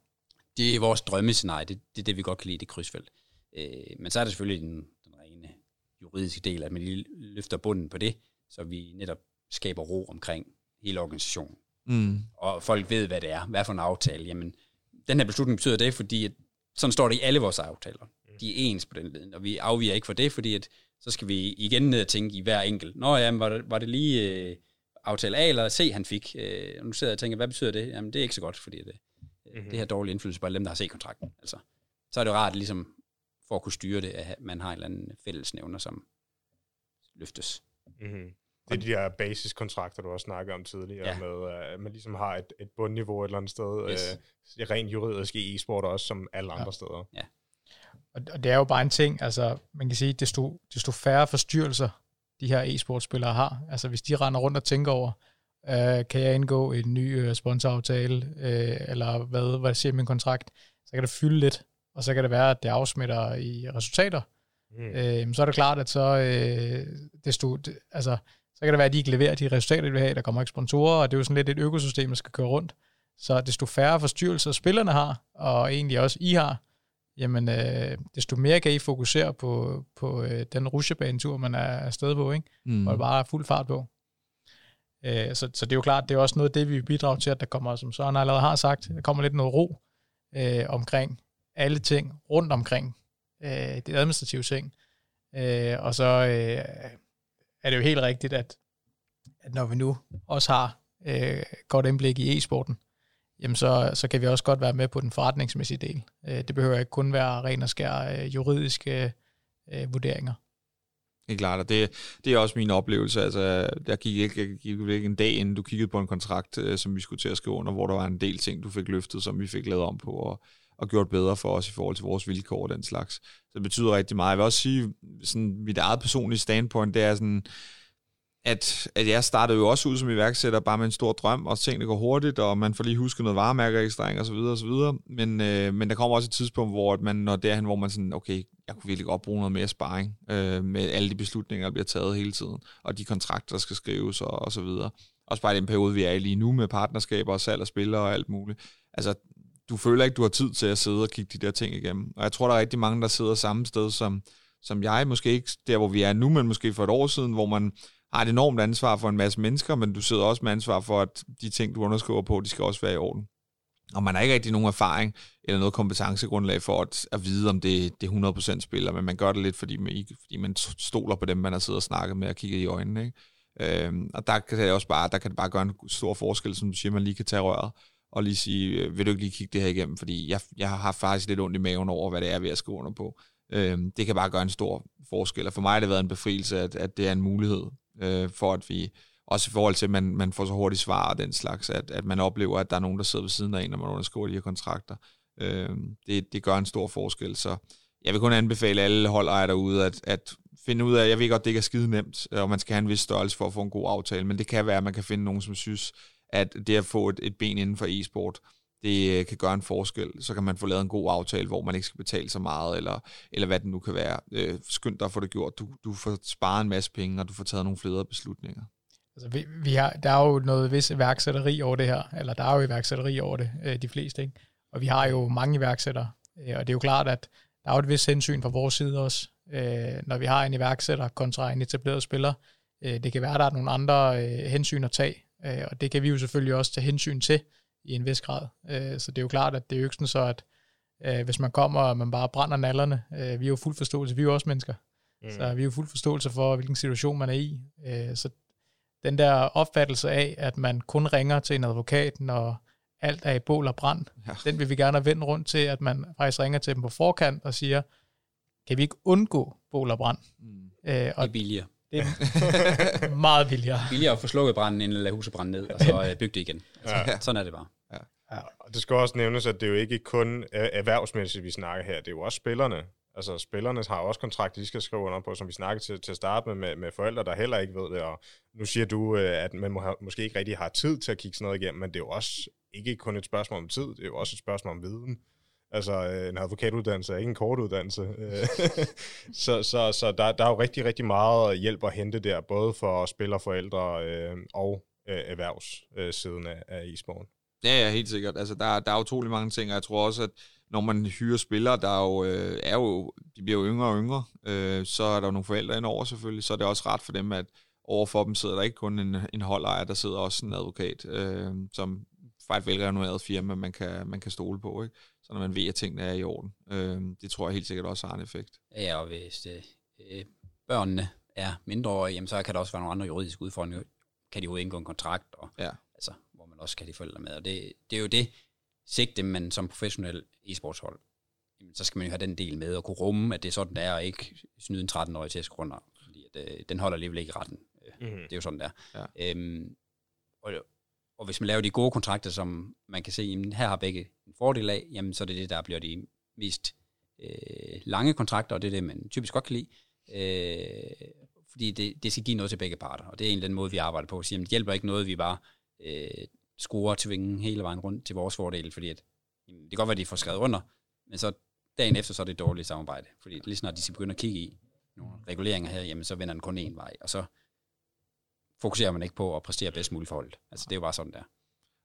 Det er vores drømmescenarie, det, det er det, vi godt kan lide, det krydsfelt. Øh, men så er der selvfølgelig den, den rene juridiske del, at man lige løfter bunden på det, så vi netop skaber ro omkring hele organisationen. Mm. Og folk ved, hvad det er. Hvad for en aftale? Jamen, den her beslutning betyder det, fordi at, sådan står det i alle vores aftaler. De er ens på den led, og vi afviger ikke fra det, fordi at, så skal vi igen ned og tænke i hver enkelt. Nå ja, var det, var det lige øh, aftale A eller C, han fik? Øh, og nu sidder jeg og tænker, hvad betyder det? Jamen, det er ikke så godt, fordi det, mm-hmm. det har dårlig indflydelse på alle dem, der har C-kontrakten. Altså, så er det rart, ligesom, for at kunne styre det, at man har en eller anden fællesnævner, som løftes. Mm-hmm. Det er de her basiskontrakter, du også snakkede om tidligere, ja. med at man ligesom har et, et bundniveau et eller andet sted, yes. øh, rent juridisk i e-sport også, som alle andre ja. steder. Ja. Og det er jo bare en ting, altså man kan sige, desto, desto færre forstyrrelser de her e-sportspillere har. Altså hvis de render rundt og tænker over, øh, kan jeg indgå en ny øh, sponsoraftale, øh, eller hvad, hvad siger min kontrakt, så kan det fylde lidt, og så kan det være, at det afsmitter i resultater. Mm. Øh, så er det klart, at så øh, desto, altså, så kan det være, at de ikke leverer de resultater, de vil have, der kommer ikke sponsorer, og det er jo sådan lidt et økosystem, der skal køre rundt. Så desto færre forstyrrelser spillerne har, og egentlig også I har, jamen øh, desto mere kan I fokusere på, på øh, den rusjebanetur, man er afsted på, ikke? Mm. og bare fuld fart på. Øh, så, så det er jo klart, det er også noget af det, vi bidrager til, at der kommer, som Søren allerede har sagt, der kommer lidt noget ro øh, omkring alle ting rundt omkring øh, det administrative ting. Øh, og så øh, er det jo helt rigtigt, at, at når vi nu også har øh, godt indblik i e-sporten, jamen så, så kan vi også godt være med på den forretningsmæssige del. Øh, det behøver ikke kun være ren og skær øh, juridiske øh, vurderinger. Det er klart, og det, det er også min oplevelse. Altså, der gik ikke, jeg gik ikke en dag, inden du kiggede på en kontrakt, øh, som vi skulle til at skrive under, hvor der var en del ting, du fik løftet, som vi fik lavet om på, og, og gjort bedre for os i forhold til vores vilkår og den slags. Så det betyder rigtig meget. Jeg vil også sige, sådan, mit eget personlige standpoint, det er sådan, at, at jeg startede jo også ud som iværksætter bare med en stor drøm, og tingene går hurtigt, og man får lige husket noget varemærkeregistrering og så videre og så videre. Men, øh, men der kommer også et tidspunkt, hvor man når derhen, hvor man sådan, okay, jeg kunne virkelig godt bruge noget mere sparring øh, med alle de beslutninger, der bliver taget hele tiden, og de kontrakter, der skal skrives og, og så videre. Også bare i den periode, vi er i lige nu med partnerskaber og salg og spillere og alt muligt. Altså, du føler ikke, du har tid til at sidde og kigge de der ting igennem. Og jeg tror, der er rigtig mange, der sidder samme sted som, som jeg. Måske ikke der, hvor vi er nu, men måske for et år siden, hvor man har et enormt ansvar for en masse mennesker, men du sidder også med ansvar for, at de ting, du underskriver på, de skal også være i orden. Og man har ikke rigtig nogen erfaring eller noget kompetencegrundlag for at, at vide, om det, det er 100% spiller, men man gør det lidt, fordi man, fordi man stoler på dem, man har siddet og snakket med og kigget i øjnene. Ikke? Øhm, og der kan det også bare, der kan det bare gøre en stor forskel, som du siger, man lige kan tage røret og lige sige, øh, vil du ikke lige kigge det her igennem, fordi jeg, jeg har faktisk lidt ondt i maven over, hvad det er, ved at skrive under på. Øhm, det kan bare gøre en stor forskel, og for mig har det været en befrielse, at, at det er en mulighed øh, for, at vi, også i forhold til, at man, man får så hurtigt svar og den slags, at, at man oplever, at der er nogen, der sidder ved siden af en, når man underskriver de her kontrakter. Øh, det, det gør en stor forskel, så jeg vil kun anbefale alle holdejere derude, at, at finde ud af, jeg ved godt, det ikke er skide nemt, og man skal have en vis størrelse for at få en god aftale, men det kan være, at man kan finde nogen, som synes, at det at få et, et ben inden for e-sport, det øh, kan gøre en forskel. Så kan man få lavet en god aftale, hvor man ikke skal betale så meget, eller, eller hvad det nu kan være. Øh, skynd dig at få det gjort. Du, du får sparet en masse penge, og du får taget nogle flere beslutninger. Altså, vi, vi har, der er jo noget vis iværksætteri over det her, eller der er jo iværksætteri over det, øh, de fleste, ikke? Og vi har jo mange iværksættere, øh, og det er jo klart, at der er jo et vis hensyn fra vores side også, øh, når vi har en iværksætter kontra en etableret spiller. Øh, det kan være, at der er nogle andre øh, hensyn at tage, øh, og det kan vi jo selvfølgelig også tage hensyn til i en vis grad. Øh, så det er jo klart, at det er jo ikke sådan så, at øh, hvis man kommer, og man bare brænder nallerne, øh, vi er jo fuld forståelse, vi er jo også mennesker, mm. så vi er jo fuld forståelse for, hvilken situation man er i. Øh, så den der opfattelse af, at man kun ringer til en advokat, når alt er i bål og brand, ja. den vil vi gerne have vendt rundt til, at man faktisk ringer til dem på forkant og siger, kan vi ikke undgå bål og brand? Mm. Øh, og det er billigere. Det er meget billigere. Billigere at få slukket branden, end at lade huset brænde ned, og så øh, bygge det igen. Altså, ja. Sådan er det bare. Ja. Ja. Og det skal også nævnes, at det er jo ikke kun erhvervsmæssigt, vi snakker her. Det er jo også spillerne. Altså spillerne har også kontrakter, de skal skrive under på, som vi snakkede til, til at starte med, med, med forældre, der heller ikke ved det. Og nu siger du, øh, at man må have, måske ikke rigtig har tid til at kigge sådan noget igennem, men det er jo også ikke kun et spørgsmål om tid, det er jo også et spørgsmål om viden. Altså, øh, en advokatuddannelse er ikke en kort uddannelse. Øh, så så, så der, der er jo rigtig, rigtig meget hjælp at hente der, både for spillerforældre øh, og øh, erhvervssiden af, af e-sporten. Ja, ja, helt sikkert. Altså, der, der er utrolig mange ting, og jeg tror også, at når man hyrer spillere, der er jo, øh, er jo, de bliver jo yngre og yngre, øh, så er der jo nogle forældre indover selvfølgelig, så er det også ret for dem, at overfor dem sidder der ikke kun en, en holdejer, der sidder også en advokat, øh, som fra et velrenommeret firma, man kan, man kan stole på, ikke? Så når man ved, at tingene er i orden. Øh, det tror jeg helt sikkert også har en effekt. Ja, og hvis øh, børnene er mindreårige, jamen, så kan der også være nogle andre juridiske udfordringer. Kan de jo indgå en kontrakt, og, ja. altså, hvor man også kan de forældre med. Og det, det er jo det sigte, man som professionel e-sportshold, jamen, så skal man jo have den del med, og kunne rumme, at det er sådan, det er, og ikke snyde en 13-årig til at. Fordi at, øh, den holder alligevel ikke i retten. Mm-hmm. Det er jo sådan, der. Ja. Øhm, og, og hvis man laver de gode kontrakter, som man kan se, jamen, her har begge en fordel af, jamen, så er det det, der bliver de mest øh, lange kontrakter, og det er det, man typisk godt kan lide. Øh, fordi det, det skal give noget til begge parter, og det er en den måde, vi arbejder på. Så, jamen, det hjælper ikke noget, vi bare øh, skruer tvingen hele vejen rundt til vores fordel, fordi at, jamen, det kan godt være, at de får skrevet under, men så dagen efter, så er det et dårligt samarbejde. Fordi lige snart de skal begynde at kigge i nogle reguleringer her, jamen så vender den kun én vej, og så fokuserer man ikke på at præstere bedst muligt forholdet. Altså det er jo bare sådan der.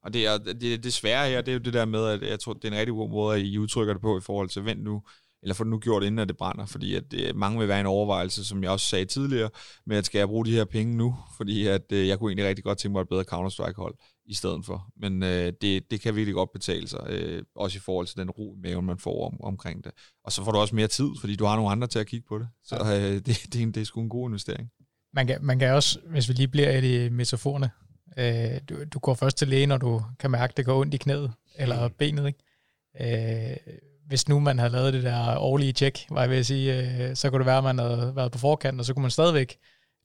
Og det, er, det, det svære her, det er jo det der med, at jeg tror, det er en rigtig god måde, at I udtrykker det på i forhold til, vent nu, eller få det nu gjort, inden at det brænder, fordi at det, mange vil være en overvejelse, som jeg også sagde tidligere, med at skal jeg bruge de her penge nu, fordi at øh, jeg kunne egentlig rigtig godt tænke mig et bedre Counter-Strike-hold i stedet for. Men øh, det, det kan virkelig godt betale sig, øh, også i forhold til den ro i maven, man får om, omkring det. Og så får du også mere tid, fordi du har nogle andre til at kigge på det. Så øh, det, det, er en, det er sgu en god investering. Man kan, man kan også, hvis vi lige bliver i de metaforerne, øh, du, du går først til læge, når du kan mærke, at det går ondt i knæet eller mm. benet. Ikke? Øh, hvis nu man havde lavet det der årlige tjek, var jeg ved at sige, øh, så kunne det være, at man havde været på forkant, og så kunne man stadigvæk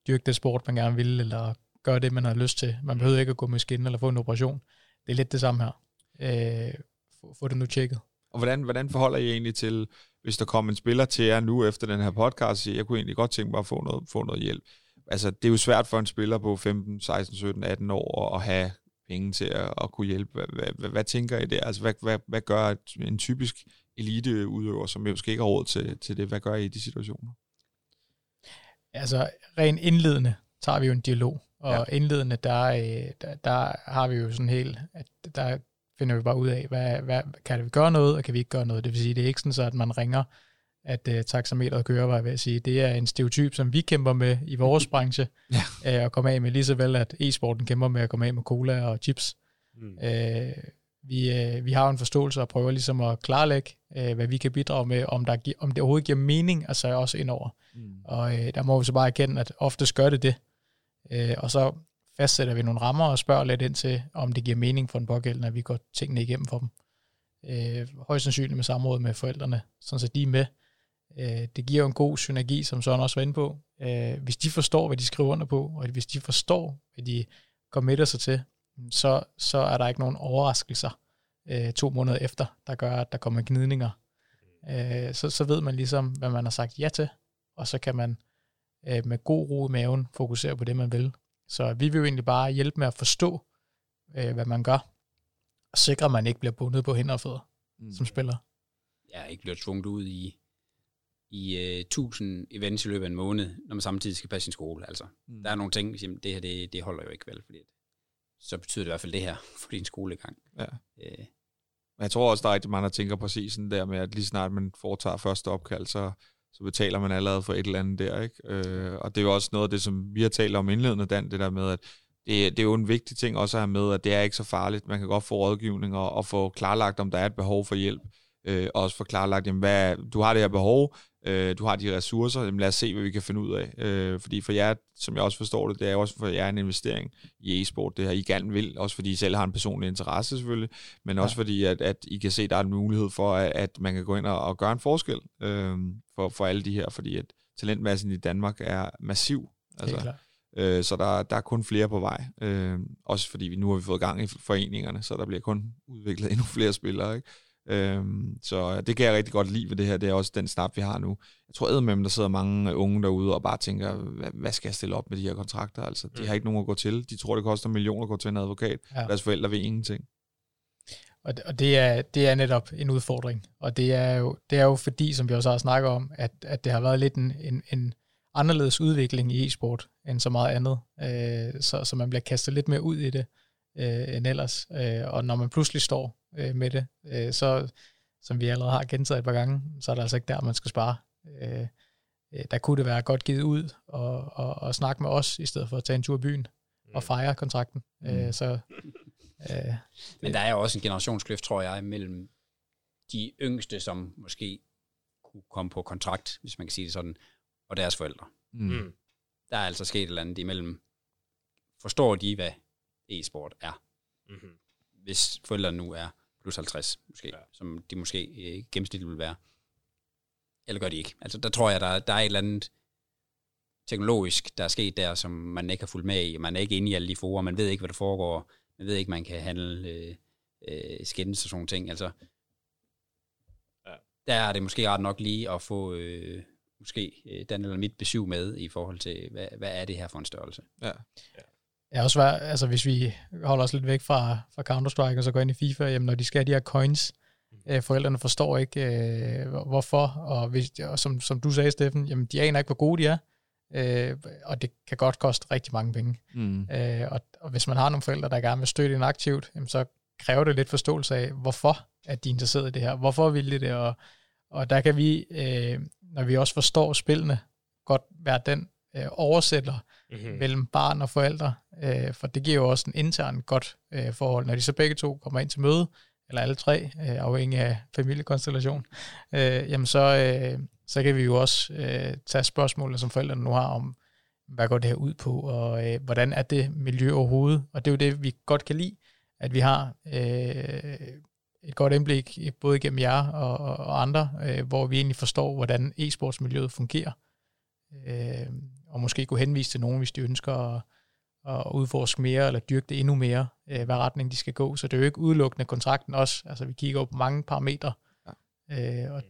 dyrke det sport, man gerne ville, eller gøre det, man har lyst til. Man behøver ikke at gå med skin eller få en operation. Det er lidt det samme her. Øh, få, få det nu tjekket. Og hvordan, hvordan forholder I egentlig til, hvis der kommer en spiller til jer nu efter den her podcast, og siger, jeg kunne egentlig godt tænke mig at få noget, få noget hjælp. Altså, det er jo svært for en spiller på 15, 16, 17, 18 år at have penge til at, at kunne hjælpe. Hvad, hvad, hvad, tænker I der? Altså, hvad, hvad, hvad gør en typisk eliteudøver, som måske ikke har råd til, til det? Hvad gør I i de situationer? Altså, rent indledende tager vi jo en dialog. Og ja. indledende, der, øh, der, der har vi jo sådan helt, at der finder vi bare ud af, hvad, hvad, kan vi gøre noget, og kan vi ikke gøre noget. Det vil sige, det er ikke sådan så, at man ringer, at uh, taxameteret kører, var jeg ved at sige. Det er en stereotyp, som vi kæmper med i vores branche, ja. uh, at komme af med lige så vel, at e-sporten kæmper med at komme af med cola og chips. Mm. Uh, vi, uh, vi har en forståelse og prøver ligesom at klarlægge, uh, hvad vi kan bidrage med, om, der, om det overhovedet giver mening at sørge også indover. Mm. Og uh, der må vi så bare erkende, at ofte gør det det. Øh, og så fastsætter vi nogle rammer og spørger lidt ind til, om det giver mening for den pågældende, at vi går tingene igennem for dem. Øh, højst sandsynligt med samråd med forældrene, sådan så de er med. Øh, det giver jo en god synergi, som Søren også var inde på. Øh, hvis de forstår, hvad de skriver under på, og hvis de forstår, hvad de committer sig til, så, så er der ikke nogen overraskelser øh, to måneder efter, der gør, at der kommer gnidninger. Øh, så, så ved man ligesom, hvad man har sagt ja til, og så kan man øh, med god ro i maven fokusere på det, man vil. Så vi vil jo egentlig bare hjælpe med at forstå, øh, hvad man gør, og sikre, at man ikke bliver bundet på hænder og fødder mm. som spiller. Ja, ikke bliver tvunget ud i, i uh, 1000 events i løbet af en måned, når man samtidig skal passe sin skole. Altså, mm. Der er nogle ting, som det her, det, det holder jo ikke vel, fordi så betyder det i hvert fald det her for din skolegang. Ja. Øh. Jeg tror også, der er rigtig mange, der tænker præcis sådan der med, at lige snart man foretager første opkald, så så betaler man allerede for et eller andet der, ikke? Øh, og det er jo også noget af det, som vi har talt om indledende, Dan, det der med, at det, det er jo en vigtig ting også at have med, at det er ikke så farligt. Man kan godt få rådgivning og, og få klarlagt, om der er et behov for hjælp. Øh, og også få klarlagt, jamen, hvad, du har det her behov, øh, du har de ressourcer, jamen lad os se, hvad vi kan finde ud af. Øh, fordi for jer, som jeg også forstår det, det er også for jer en investering i e-sport, det her I gerne vil, også fordi I selv har en personlig interesse selvfølgelig, men ja. også fordi, at, at I kan se, at der er en mulighed for, at, at man kan gå ind og, og gøre en forskel øh, for, for alle de her, fordi at talentmassen i Danmark er massiv. Altså, øh, så der, der er kun flere på vej. Øh, også fordi vi nu har vi fået gang i foreningerne, så der bliver kun udviklet endnu flere spillere. Ikke? Øhm, så det kan jeg rigtig godt lide ved det her. Det er også den snap, vi har nu. Jeg tror med, der sidder mange unge derude og bare tænker, hvad, skal jeg stille op med de her kontrakter? Altså, de mm. har ikke nogen at gå til. De tror, det koster millioner at gå til en advokat. Ja. Deres forældre ved ingenting. Og det, og det, er, det er netop en udfordring. Og det er jo, det er jo fordi, som vi også har snakket om, at, at det har været lidt en, en, en anderledes udvikling i e-sport end så meget andet. Øh, så, så man bliver kastet lidt mere ud i det øh, end ellers. Øh, og når man pludselig står øh, med det, øh, så som vi allerede har gentaget et par gange, så er det altså ikke der, man skal spare. Øh, øh, der kunne det være godt givet ud og, og, og snakke med os, i stedet for at tage en tur i byen mm. og fejre kontrakten. Mm. Øh, så, øh, Men der er jo også en generationskløft, tror jeg, mellem de yngste, som måske kunne komme på kontrakt, hvis man kan sige det sådan, og deres forældre. Mm. mm. Der er altså sket et eller andet imellem. Forstår de, hvad e-sport er? Mm-hmm. Hvis forældrene nu er plus 50, måske, ja. som de måske øh, gennemsnitligt vil være. Eller gør de ikke. Altså, der tror jeg, der, der er et eller andet teknologisk, der er sket der, som man ikke har fulgt med i. Man er ikke inde i alle de forer, man ved ikke, hvad der foregår. Man ved ikke, man kan handle øh, øh, skændes og sådan ting. Altså, ja. der er det måske ret nok lige at få øh, måske øh, den eller mit besøg med i forhold til, hvad, hvad er det her for en størrelse. Ja. ja. Ja, også svært, altså hvis vi holder os lidt væk fra, fra Counter-Strike og så går ind i FIFA, jamen når de skal have de her coins, mm. øh, forældrene forstår ikke øh, hvorfor, og, hvis, og som, som du sagde, Steffen, jamen de aner ikke, hvor gode de er, øh, og det kan godt koste rigtig mange penge. Mm. Øh, og, og hvis man har nogle forældre, der gerne vil støtte en aktivt, jamen, så kræver det lidt forståelse af, hvorfor at de er interesseret i det her, hvorfor vil de det, og, og der kan vi, øh, når vi også forstår spillene, godt være den øh, oversætter mm-hmm. mellem barn og forældre, øh, for det giver jo også en intern godt øh, forhold, når de så begge to kommer ind til møde, eller alle tre, øh, afhængig af familiekonstellation, øh, jamen så, øh, så kan vi jo også øh, tage spørgsmålene, som forældrene nu har om, hvad går det her ud på, og øh, hvordan er det miljø overhovedet? Og det er jo det, vi godt kan lide, at vi har øh, et godt indblik, både gennem jer og, og andre, øh, hvor vi egentlig forstår, hvordan e-sportsmiljøet fungerer. Øh, og måske kunne henvise til nogen, hvis de ønsker at, at udforske mere, eller dyrke det endnu mere, øh, hvad retning de skal gå. Så det er jo ikke udelukkende kontrakten også. Altså vi kigger på mange parametre, ja. øh, og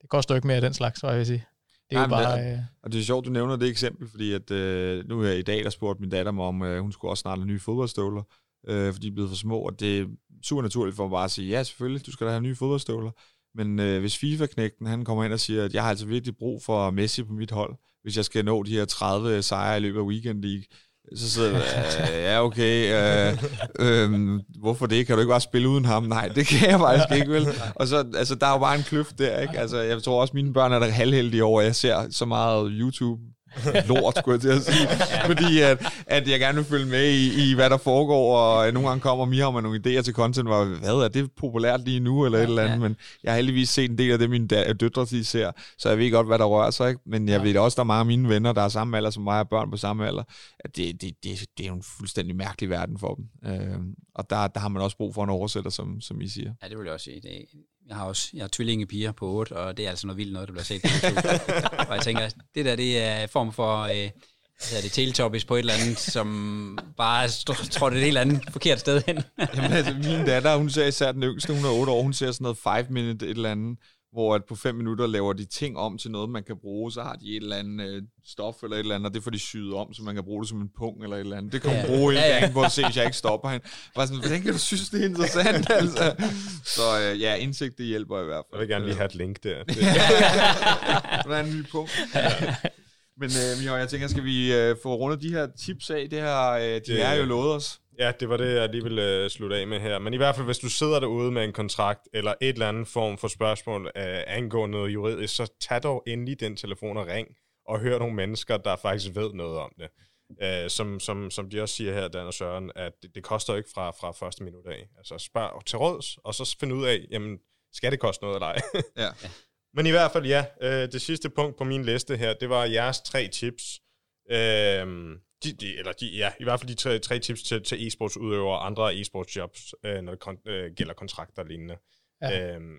det koster jo ikke mere af den slags, så jeg vil sige. Det er Nej, jo bare, det, øh... Og det er sjovt, du nævner det eksempel, fordi at, øh, nu er i dag, der spurgte min datter mig om, øh, hun skulle også snart have nye fodboldstøvler, øh, fordi de er blevet for små, og det er super naturligt for mig bare at sige, ja selvfølgelig, du skal da have nye fodboldstøvler. Men øh, hvis FIFA-knægten, han kommer ind og siger, at jeg har altså virkelig brug for Messi på mit hold, hvis jeg skal nå de her 30 sejre i løbet af Weekend League, så sidder jeg, øh, ja okay, øh, øh, hvorfor det? Kan du ikke bare spille uden ham? Nej, det kan jeg faktisk ikke, vel? Og så, altså, der er jo bare en kløft der, ikke? Altså, jeg tror også, mine børn er der halvheldige over, at jeg ser så meget YouTube lort, skulle jeg til at sige. Fordi at, at jeg gerne vil følge med i, i, hvad der foregår, og nogle gange kommer Mia med nogle idéer til content, hvor, hvad er det populært lige nu, eller ja, et eller andet, ja. men jeg har heldigvis set en del af det, mine døtre de ser, så jeg ved godt, hvad der rører sig, ikke? men jeg ja. ved også, der er mange af mine venner, der er samme alder som mig, og børn på samme alder, at det, det, det, det er jo en fuldstændig mærkelig verden for dem. Øh, og der, der har man også brug for en oversætter, som, som I siger. Ja, det vil jeg også sige. Det, jeg har også jeg har tvillingepiger på 8, og det er altså noget vildt noget, der bliver set på YouTube. og jeg tænker, det der, det er form for... Øh, hvad er det, Teletubbies på et eller andet, som bare tror det er et helt andet forkert sted hen. Jamen altså, min datter, hun ser især den yngste, hun er 8 år, hun ser sådan noget 5 minute et eller andet, hvor at på fem minutter laver de ting om til noget, man kan bruge, så har de et eller andet øh, stof eller et eller andet, og det får de syet om, så man kan bruge det som en punkt eller et eller andet. Det kan hun ja. bruge en ja, ja. gang, hvor se, hvis jeg ikke stopper hende. Bare sådan, hvordan kan du synes, det er interessant? altså? Så øh, ja, indsigt, det hjælper i hvert fald. Jeg vil gerne lige have et link der. Det. der er en ny. Ja. Men øh, Mio, jeg tænker, skal vi øh, få rundet de her tips af? Det her, øh, de det, er jo lovet os. Ja, det var det, jeg lige ville uh, slutte af med her. Men i hvert fald, hvis du sidder derude med en kontrakt, eller et eller andet form for spørgsmål uh, angående noget juridisk, så tag dog endelig den telefon og ring, og hør nogle mennesker, der faktisk ved noget om det. Uh, som, som, som de også siger her, Dan og Søren, at det, det koster ikke fra, fra første minut af. Altså spørg til råds, og så find ud af, jamen, skal det koste noget eller ej? ja. Men i hvert fald, ja, uh, det sidste punkt på min liste her, det var jeres tre tips. Uh, de, de, eller de, ja, i hvert fald de tre, tre tips til, til e-sportsudøvere og andre e-sportsjobs, øh, når det kon, øh, gælder kontrakter og lignende. Ja. Øhm,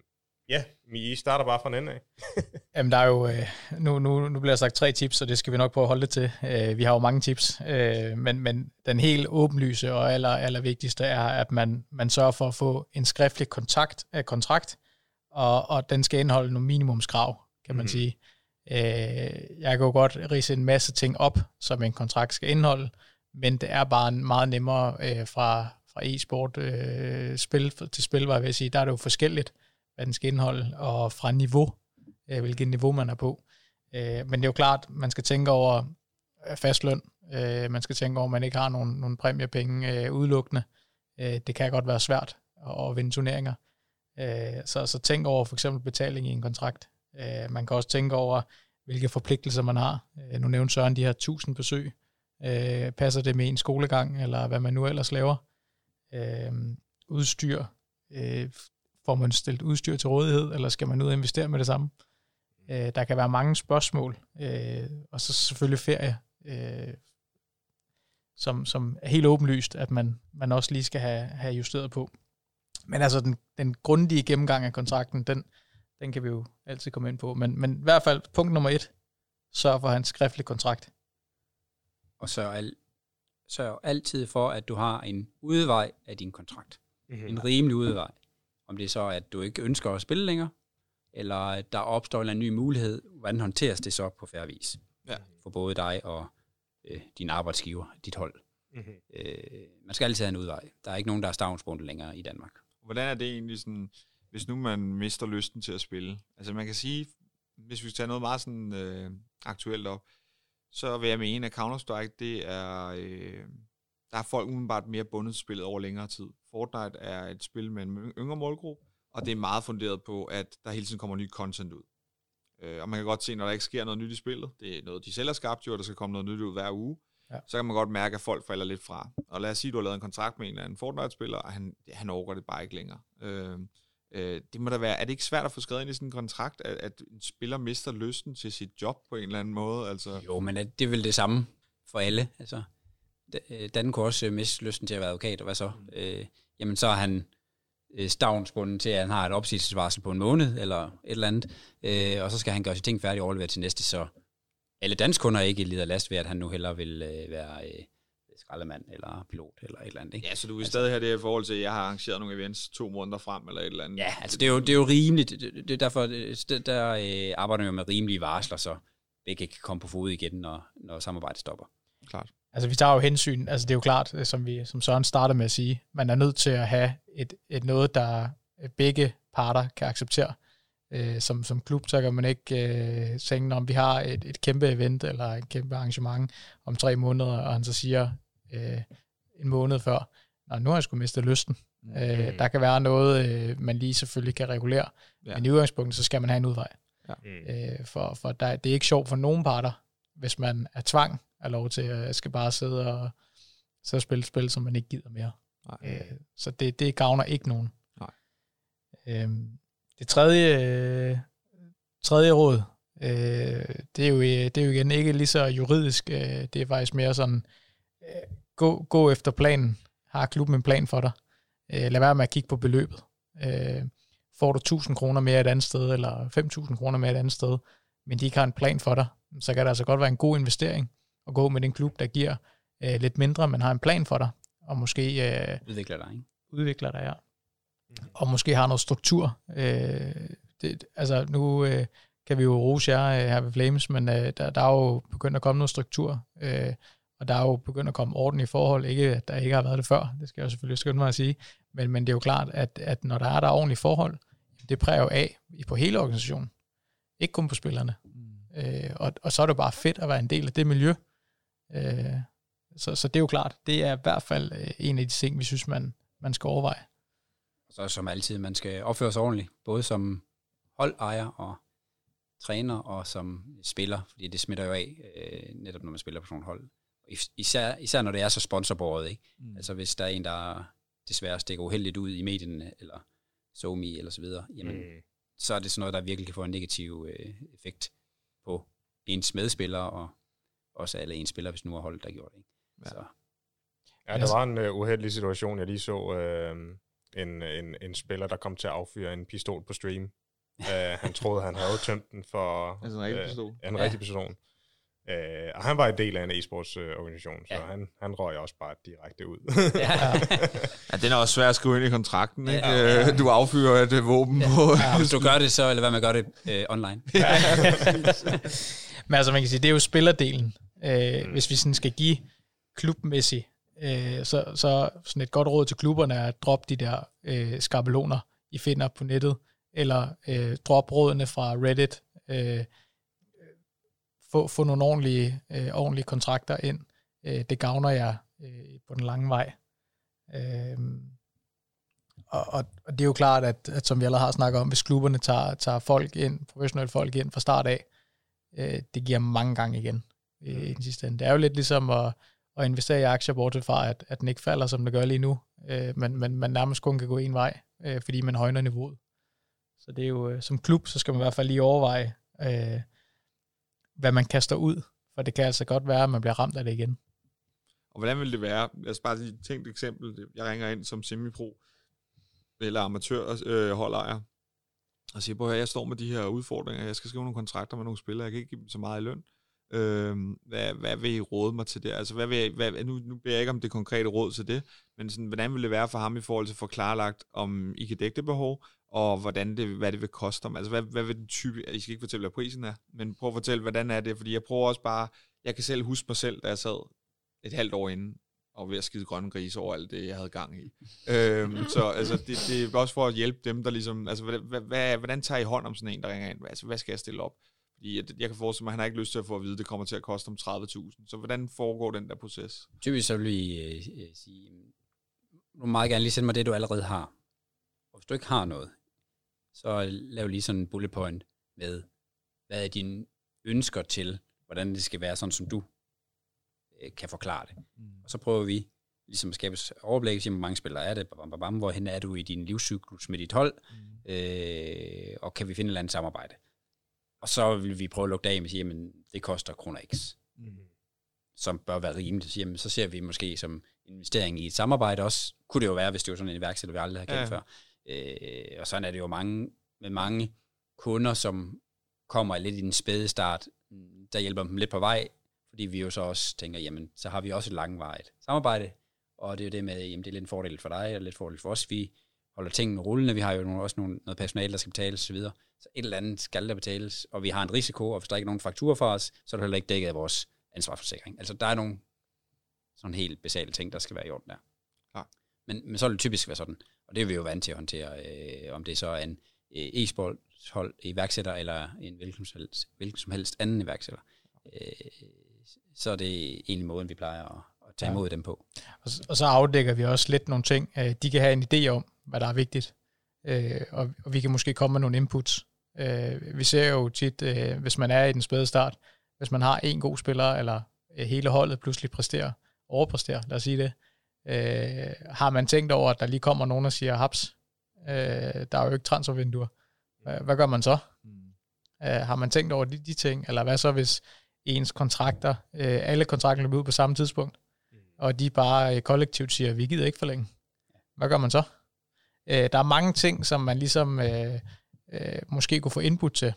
ja, I starter bare fra en ende af. Jamen, der er jo, øh, nu, nu, nu bliver der sagt tre tips, så det skal vi nok prøve at holde det til. Øh, vi har jo mange tips, øh, men, men den helt åbenlyse og aller, aller vigtigste er, at man, man sørger for at få en skriftlig kontakt, øh, kontrakt, og, og den skal indeholde nogle minimumskrav, kan man mm. sige. Øh, jeg kan jo godt rise en masse ting op, som en kontrakt skal indeholde, men det er bare meget nemmere øh, fra, fra e-sport øh, spil til spil, hvad jeg vil sige. Der er det jo forskelligt, hvad den skal indeholde, og fra niveau, øh, hvilket niveau man er på. Øh, men det er jo klart, man skal tænke over øh, fast løn. Øh, man skal tænke over, at man ikke har nogen, nogen præmiepenge øh, udelukkende. Øh, det kan godt være svært at, at vinde turneringer. Øh, så, så tænk over for eksempel betaling i en kontrakt. Øh, man kan også tænke over, hvilke forpligtelser man har. Øh, nu nævnte Søren de her 1000 besøg. Øh, passer det med en skolegang, eller hvad man nu ellers laver? Øh, udstyr. Øh, får man stillet udstyr til rådighed, eller skal man ud og investere med det samme? Øh, der kan være mange spørgsmål, øh, og så selvfølgelig ferie, øh, som, som er helt åbenlyst, at man, man også lige skal have, have justeret på. Men altså den, den grundige gennemgang af kontrakten, den, den kan vi jo altid komme ind på. Men, men i hvert fald punkt nummer et, sørg for hans skriftlig kontrakt. Og sørg, al, sørg altid for, at du har en udvej af din kontrakt. Mm-hmm. En rimelig udvej. Om det er så, at du ikke ønsker at spille længere, eller at der opstår en ny mulighed, hvordan håndteres det så på færre vis? Ja. For både dig og øh, din arbejdsgiver, dit hold. Mm-hmm. Øh, man skal altid have en udvej. Der er ikke nogen, der er stavnsbundet længere i Danmark. Hvordan er det egentlig sådan, hvis nu man mister lysten til at spille? Altså man kan sige, hvis vi tager noget meget sådan øh, aktuelt op, så vil jeg mene, at Counter-Strike, det er, øh, der er folk udenbart mere bundet spillet over længere tid. Fortnite er et spil med en yngre målgruppe, og det er meget funderet på, at der hele tiden kommer ny content ud. Øh, og man kan godt se, når der ikke sker noget nyt i spillet, det er noget, de selv har skabt jo, og der skal komme noget nyt ud hver uge, ja. så kan man godt mærke, at folk falder lidt fra. Og lad os sige, at du har lavet en kontrakt med en eller anden Fortnite-spiller, og han, han overgår det bare ikke længere. Øh, øh, det må da være, er det ikke svært at få skrevet ind i sådan en kontrakt, at, at en spiller mister lysten til sit job på en eller anden måde? Altså? Jo, men det er vel det samme for alle. Altså, øh, Dan kunne også øh, miste lysten til at være advokat, og hvad så? Mm. Øh, jamen, så er han øh, stavnsbunden til, at han har et opsigelsesvarsel på en måned, eller et eller andet, øh, og så skal han gøre sine ting færdige og overlevere til næste, så alle danske kunder ikke lider last ved, at han nu heller vil øh, være øh, skraldemand eller pilot eller et eller andet. Ikke? Ja, så du vil altså, stadig have det i forhold til, at jeg har arrangeret nogle events to måneder frem eller et eller andet? Ja, altså det er jo, det er jo rimeligt. Det, det er derfor, det, der øh, arbejder vi med rimelige varsler, så begge kan komme på fod igen, når, når samarbejdet stopper. Klart. Altså vi tager jo hensyn, altså det er jo klart, øh, som, vi, som Søren startede med at sige, man er nødt til at have et, et noget, der begge parter kan acceptere. Øh, som, som klub, så kan man ikke øh, tænke, om vi har et, et kæmpe event eller et kæmpe arrangement om tre måneder, og han så siger øh, en måned før, Nå, nu har jeg sgu mistet lysten. Mm. Øh, der kan være noget, øh, man lige selvfølgelig kan regulere, ja. men i udgangspunktet, så skal man have en udvej. Ja. Øh, for for der, det er ikke sjovt for nogen parter, hvis man er tvang af lov til, at jeg skal bare sidde og, så spille spil, som man ikke gider mere. Nej. Øh, så det, det gavner ikke nogen. Nej. Øh, det tredje, øh, tredje råd, øh, det, er jo, det er jo igen ikke lige så juridisk, øh, det er faktisk mere sådan, øh, gå, gå efter planen. Har klubben en plan for dig? Øh, lad være med at kigge på beløbet. Øh, får du 1000 kroner mere et andet sted, eller 5000 kroner mere et andet sted, men de ikke har en plan for dig, så kan det altså godt være en god investering at gå med den klub, der giver øh, lidt mindre, men har en plan for dig, og måske... Øh, udvikler dig, ikke? Udvikler dig, ja. Mm. Og måske har noget struktur. Øh, det, altså nu øh, kan vi jo rose jer øh, her ved Flames, men øh, der, der er jo begyndt at komme noget struktur, øh, og der er jo begyndt at komme orden i forhold. Ikke at der ikke har været det før, det skal jeg selvfølgelig skynde mig at sige, men, men det er jo klart, at, at når der er der ordentlige forhold, det præger jo af på hele organisationen, ikke kun på spillerne. Mm. Øh, og, og så er det bare fedt at være en del af det miljø, Øh, så, så det er jo klart, det er i hvert fald øh, en af de ting, vi synes, man, man skal overveje. Så som altid, man skal opføre sig ordentligt, både som holdejer og træner og som spiller, fordi det smitter jo af, øh, netop når man spiller på sådan hold. Især, især når det er så sponsorbåret, ikke? Mm. Altså hvis der er en, der desværre stikker uheldigt ud i medierne, eller SoMe eller så videre, jamen, mm. så er det sådan noget, der virkelig kan få en negativ øh, effekt på ens medspillere og også alle ens spillere, hvis nu har holdet, der gjort det. Ikke? Ja. Så. Ja, der var en uh, uheldig situation, jeg lige så uh, en, en, en spiller, der kom til at affyre en pistol på stream. uh, han troede, han havde tømt den for altså en rigtig pistol. Uh, en rigtig person. Uh, og han var en del af en e-sports uh, organisation, så ja. han, han røg også bare direkte ud. ja. ja, den er også svær at skrive ind i kontrakten, ikke? Ja, ja. Du affyrer et våben ja. på... Ja, hvis du gør det så, eller hvad man gør det uh, online. Ja. Men altså, man kan sige, det er jo spillerdelen. Øh, mm. Hvis vi sådan skal give klubmæssigt, øh, så, så sådan et godt råd til klubberne er at droppe de der øh, skabeloner, I finder på nettet, eller øh, drop rådene fra Reddit, øh, få, få nogle ordentlige, øh, ordentlige kontrakter ind. Øh, det gavner jer øh, på den lange vej. Øh, og, og, og det er jo klart, at, at som vi allerede har snakket om, hvis klubberne tager, tager folk ind, professionelle folk ind fra start af, øh, det giver mange gange igen øh, i den sidste ende. Det er jo lidt ligesom at, at investere i aktier, bortset fra, at, at den ikke falder, som det gør lige nu, øh, men, men man nærmest kun kan gå en vej, øh, fordi man højner niveauet. Så det er jo, øh, som klub, så skal man i hvert fald lige overveje, øh, hvad man kaster ud, for det kan altså godt være, at man bliver ramt af det igen. Og hvordan vil det være? Lad os bare lige tænke et eksempel. Jeg ringer ind som semipro eller amatør øh, holdejer og siger, at jeg står med de her udfordringer, jeg skal skrive nogle kontrakter med nogle spillere, jeg kan ikke give dem så meget i løn. Øh, hvad, hvad vil I råde mig til det? Altså, hvad vil jeg, hvad, nu, nu beder jeg ikke om det konkrete råd til det, men sådan, hvordan vil det være for ham i forhold til at få klarlagt, om I kan dække det behov, og hvordan det, hvad det vil koste dem. Altså, hvad, hvad vil den type, I skal ikke fortælle, hvad prisen er, men prøv at fortælle, hvordan er det, fordi jeg prøver også bare, jeg kan selv huske mig selv, da jeg sad et halvt år inden, og ved at skide grønne grise over alt det, jeg havde gang i. øhm, så altså, det, det er også for at hjælpe dem, der ligesom, altså, hvad, hvad, hvordan tager I hånd om sådan en, der ringer ind? Altså, hvad skal jeg stille op? Fordi jeg, jeg kan forestille mig, at han har ikke lyst til at få at vide, at det kommer til at koste om 30.000. Så hvordan foregår den der proces? Typisk så vil vi øh, øh sige, du må meget gerne lige sende mig det, du allerede har. Og hvis du ikke har noget, så lav lige sådan en bullet point med, hvad er dine ønsker til, hvordan det skal være, sådan som du øh, kan forklare det. Mm. Og så prøver vi ligesom at skabe overblik, hvor mange spillere er det, bam, bam, bam, hvorhen er du i din livscyklus med dit hold, mm. øh, og kan vi finde et eller andet samarbejde. Og så vil vi prøve at lukke af med at sige, at det koster kroner X. Mm. Som bør være rimeligt. Så, jamen, så ser vi måske som investering i et samarbejde også. Kunne det jo være, hvis det var sådan en iværksætter, vi aldrig har kendt ja. før. Øh, og sådan er det jo mange, med mange kunder, som kommer lidt i den spæde start, der hjælper dem lidt på vej, fordi vi jo så også tænker, jamen, så har vi også et langvarigt samarbejde, og det er jo det med, jamen, det er lidt en fordel for dig, og lidt fordel for os. Vi holder tingene rullende, vi har jo også nogle, noget personale, der skal betales osv., så et eller andet skal der betales, og vi har en risiko, og hvis der ikke er nogen fakturer for os, så er det heller ikke dækket af vores ansvarsforsikring. Altså, der er nogle sådan helt basale ting, der skal være i orden der. Ja. Men, men så er det typisk være sådan, og det er vi jo vant til at håndtere, øh, om det så er en øh, e-sportshold iværksætter, eller en hvilken som helst, hvilken som helst anden iværksætter. Øh, så er det egentlig måden, vi plejer at, at tage imod ja. dem på. Og, og så afdækker vi også lidt nogle ting. Øh, de kan have en idé om, hvad der er vigtigt, øh, og, og vi kan måske komme med nogle inputs. Øh, vi ser jo tit, øh, hvis man er i den spæde start, hvis man har en god spiller, eller øh, hele holdet pludselig præsterer, overpræsterer, lad os sige det, øh, har man tænkt over, at der lige kommer nogen og siger, haps, øh, der er jo ikke transfervinduer. Hvad, hvad gør man så? Mm. Øh, har man tænkt over de, de ting? Eller hvad så, hvis ens kontrakter, øh, alle kontrakter løber ud på samme tidspunkt, mm. og de bare øh, kollektivt siger, vi gider ikke forlænge. Hvad gør man så? Øh, der er mange ting, som man ligesom øh, øh, måske kunne få input til,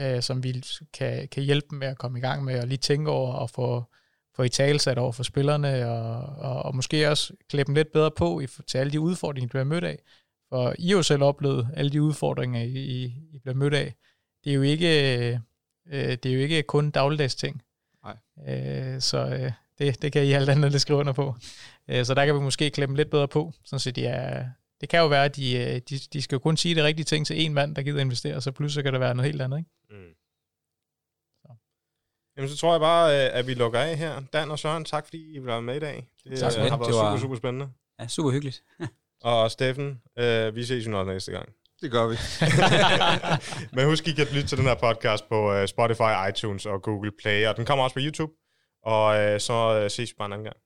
øh, som vi kan, kan hjælpe med at komme i gang med, og lige tænke over og få, få i talsat over for spillerne, og, og, og måske også klæde dem lidt bedre på i, til alle de udfordringer, de bliver mødt af. For I har jo selv oplevet alle de udfordringer, I, I, I bliver mødt af. Det er jo ikke, øh, det er jo ikke kun dagligdags ting. Nej. Øh, så øh, det, det kan I alt andet skrive under på. Øh, så der kan vi måske klemme lidt bedre på, så de er, det kan jo være, at de, øh, de, de skal jo kun sige det rigtige ting til en mand, der gider investere, så pludselig kan det være noget helt andet, ikke? Mm. Så. Jamen, så tror jeg bare, øh, at vi lukker af her. Dan og Søren, tak fordi I var med i dag. Det tak, har været det var, super, super spændende. Ja, super hyggeligt. og Steffen, øh, vi ses jo nok næste gang. Det gør vi. Men husk, I kan lytte til den her podcast på Spotify, iTunes og Google Play, og den kommer også på YouTube. Og så ses vi bare en anden gang.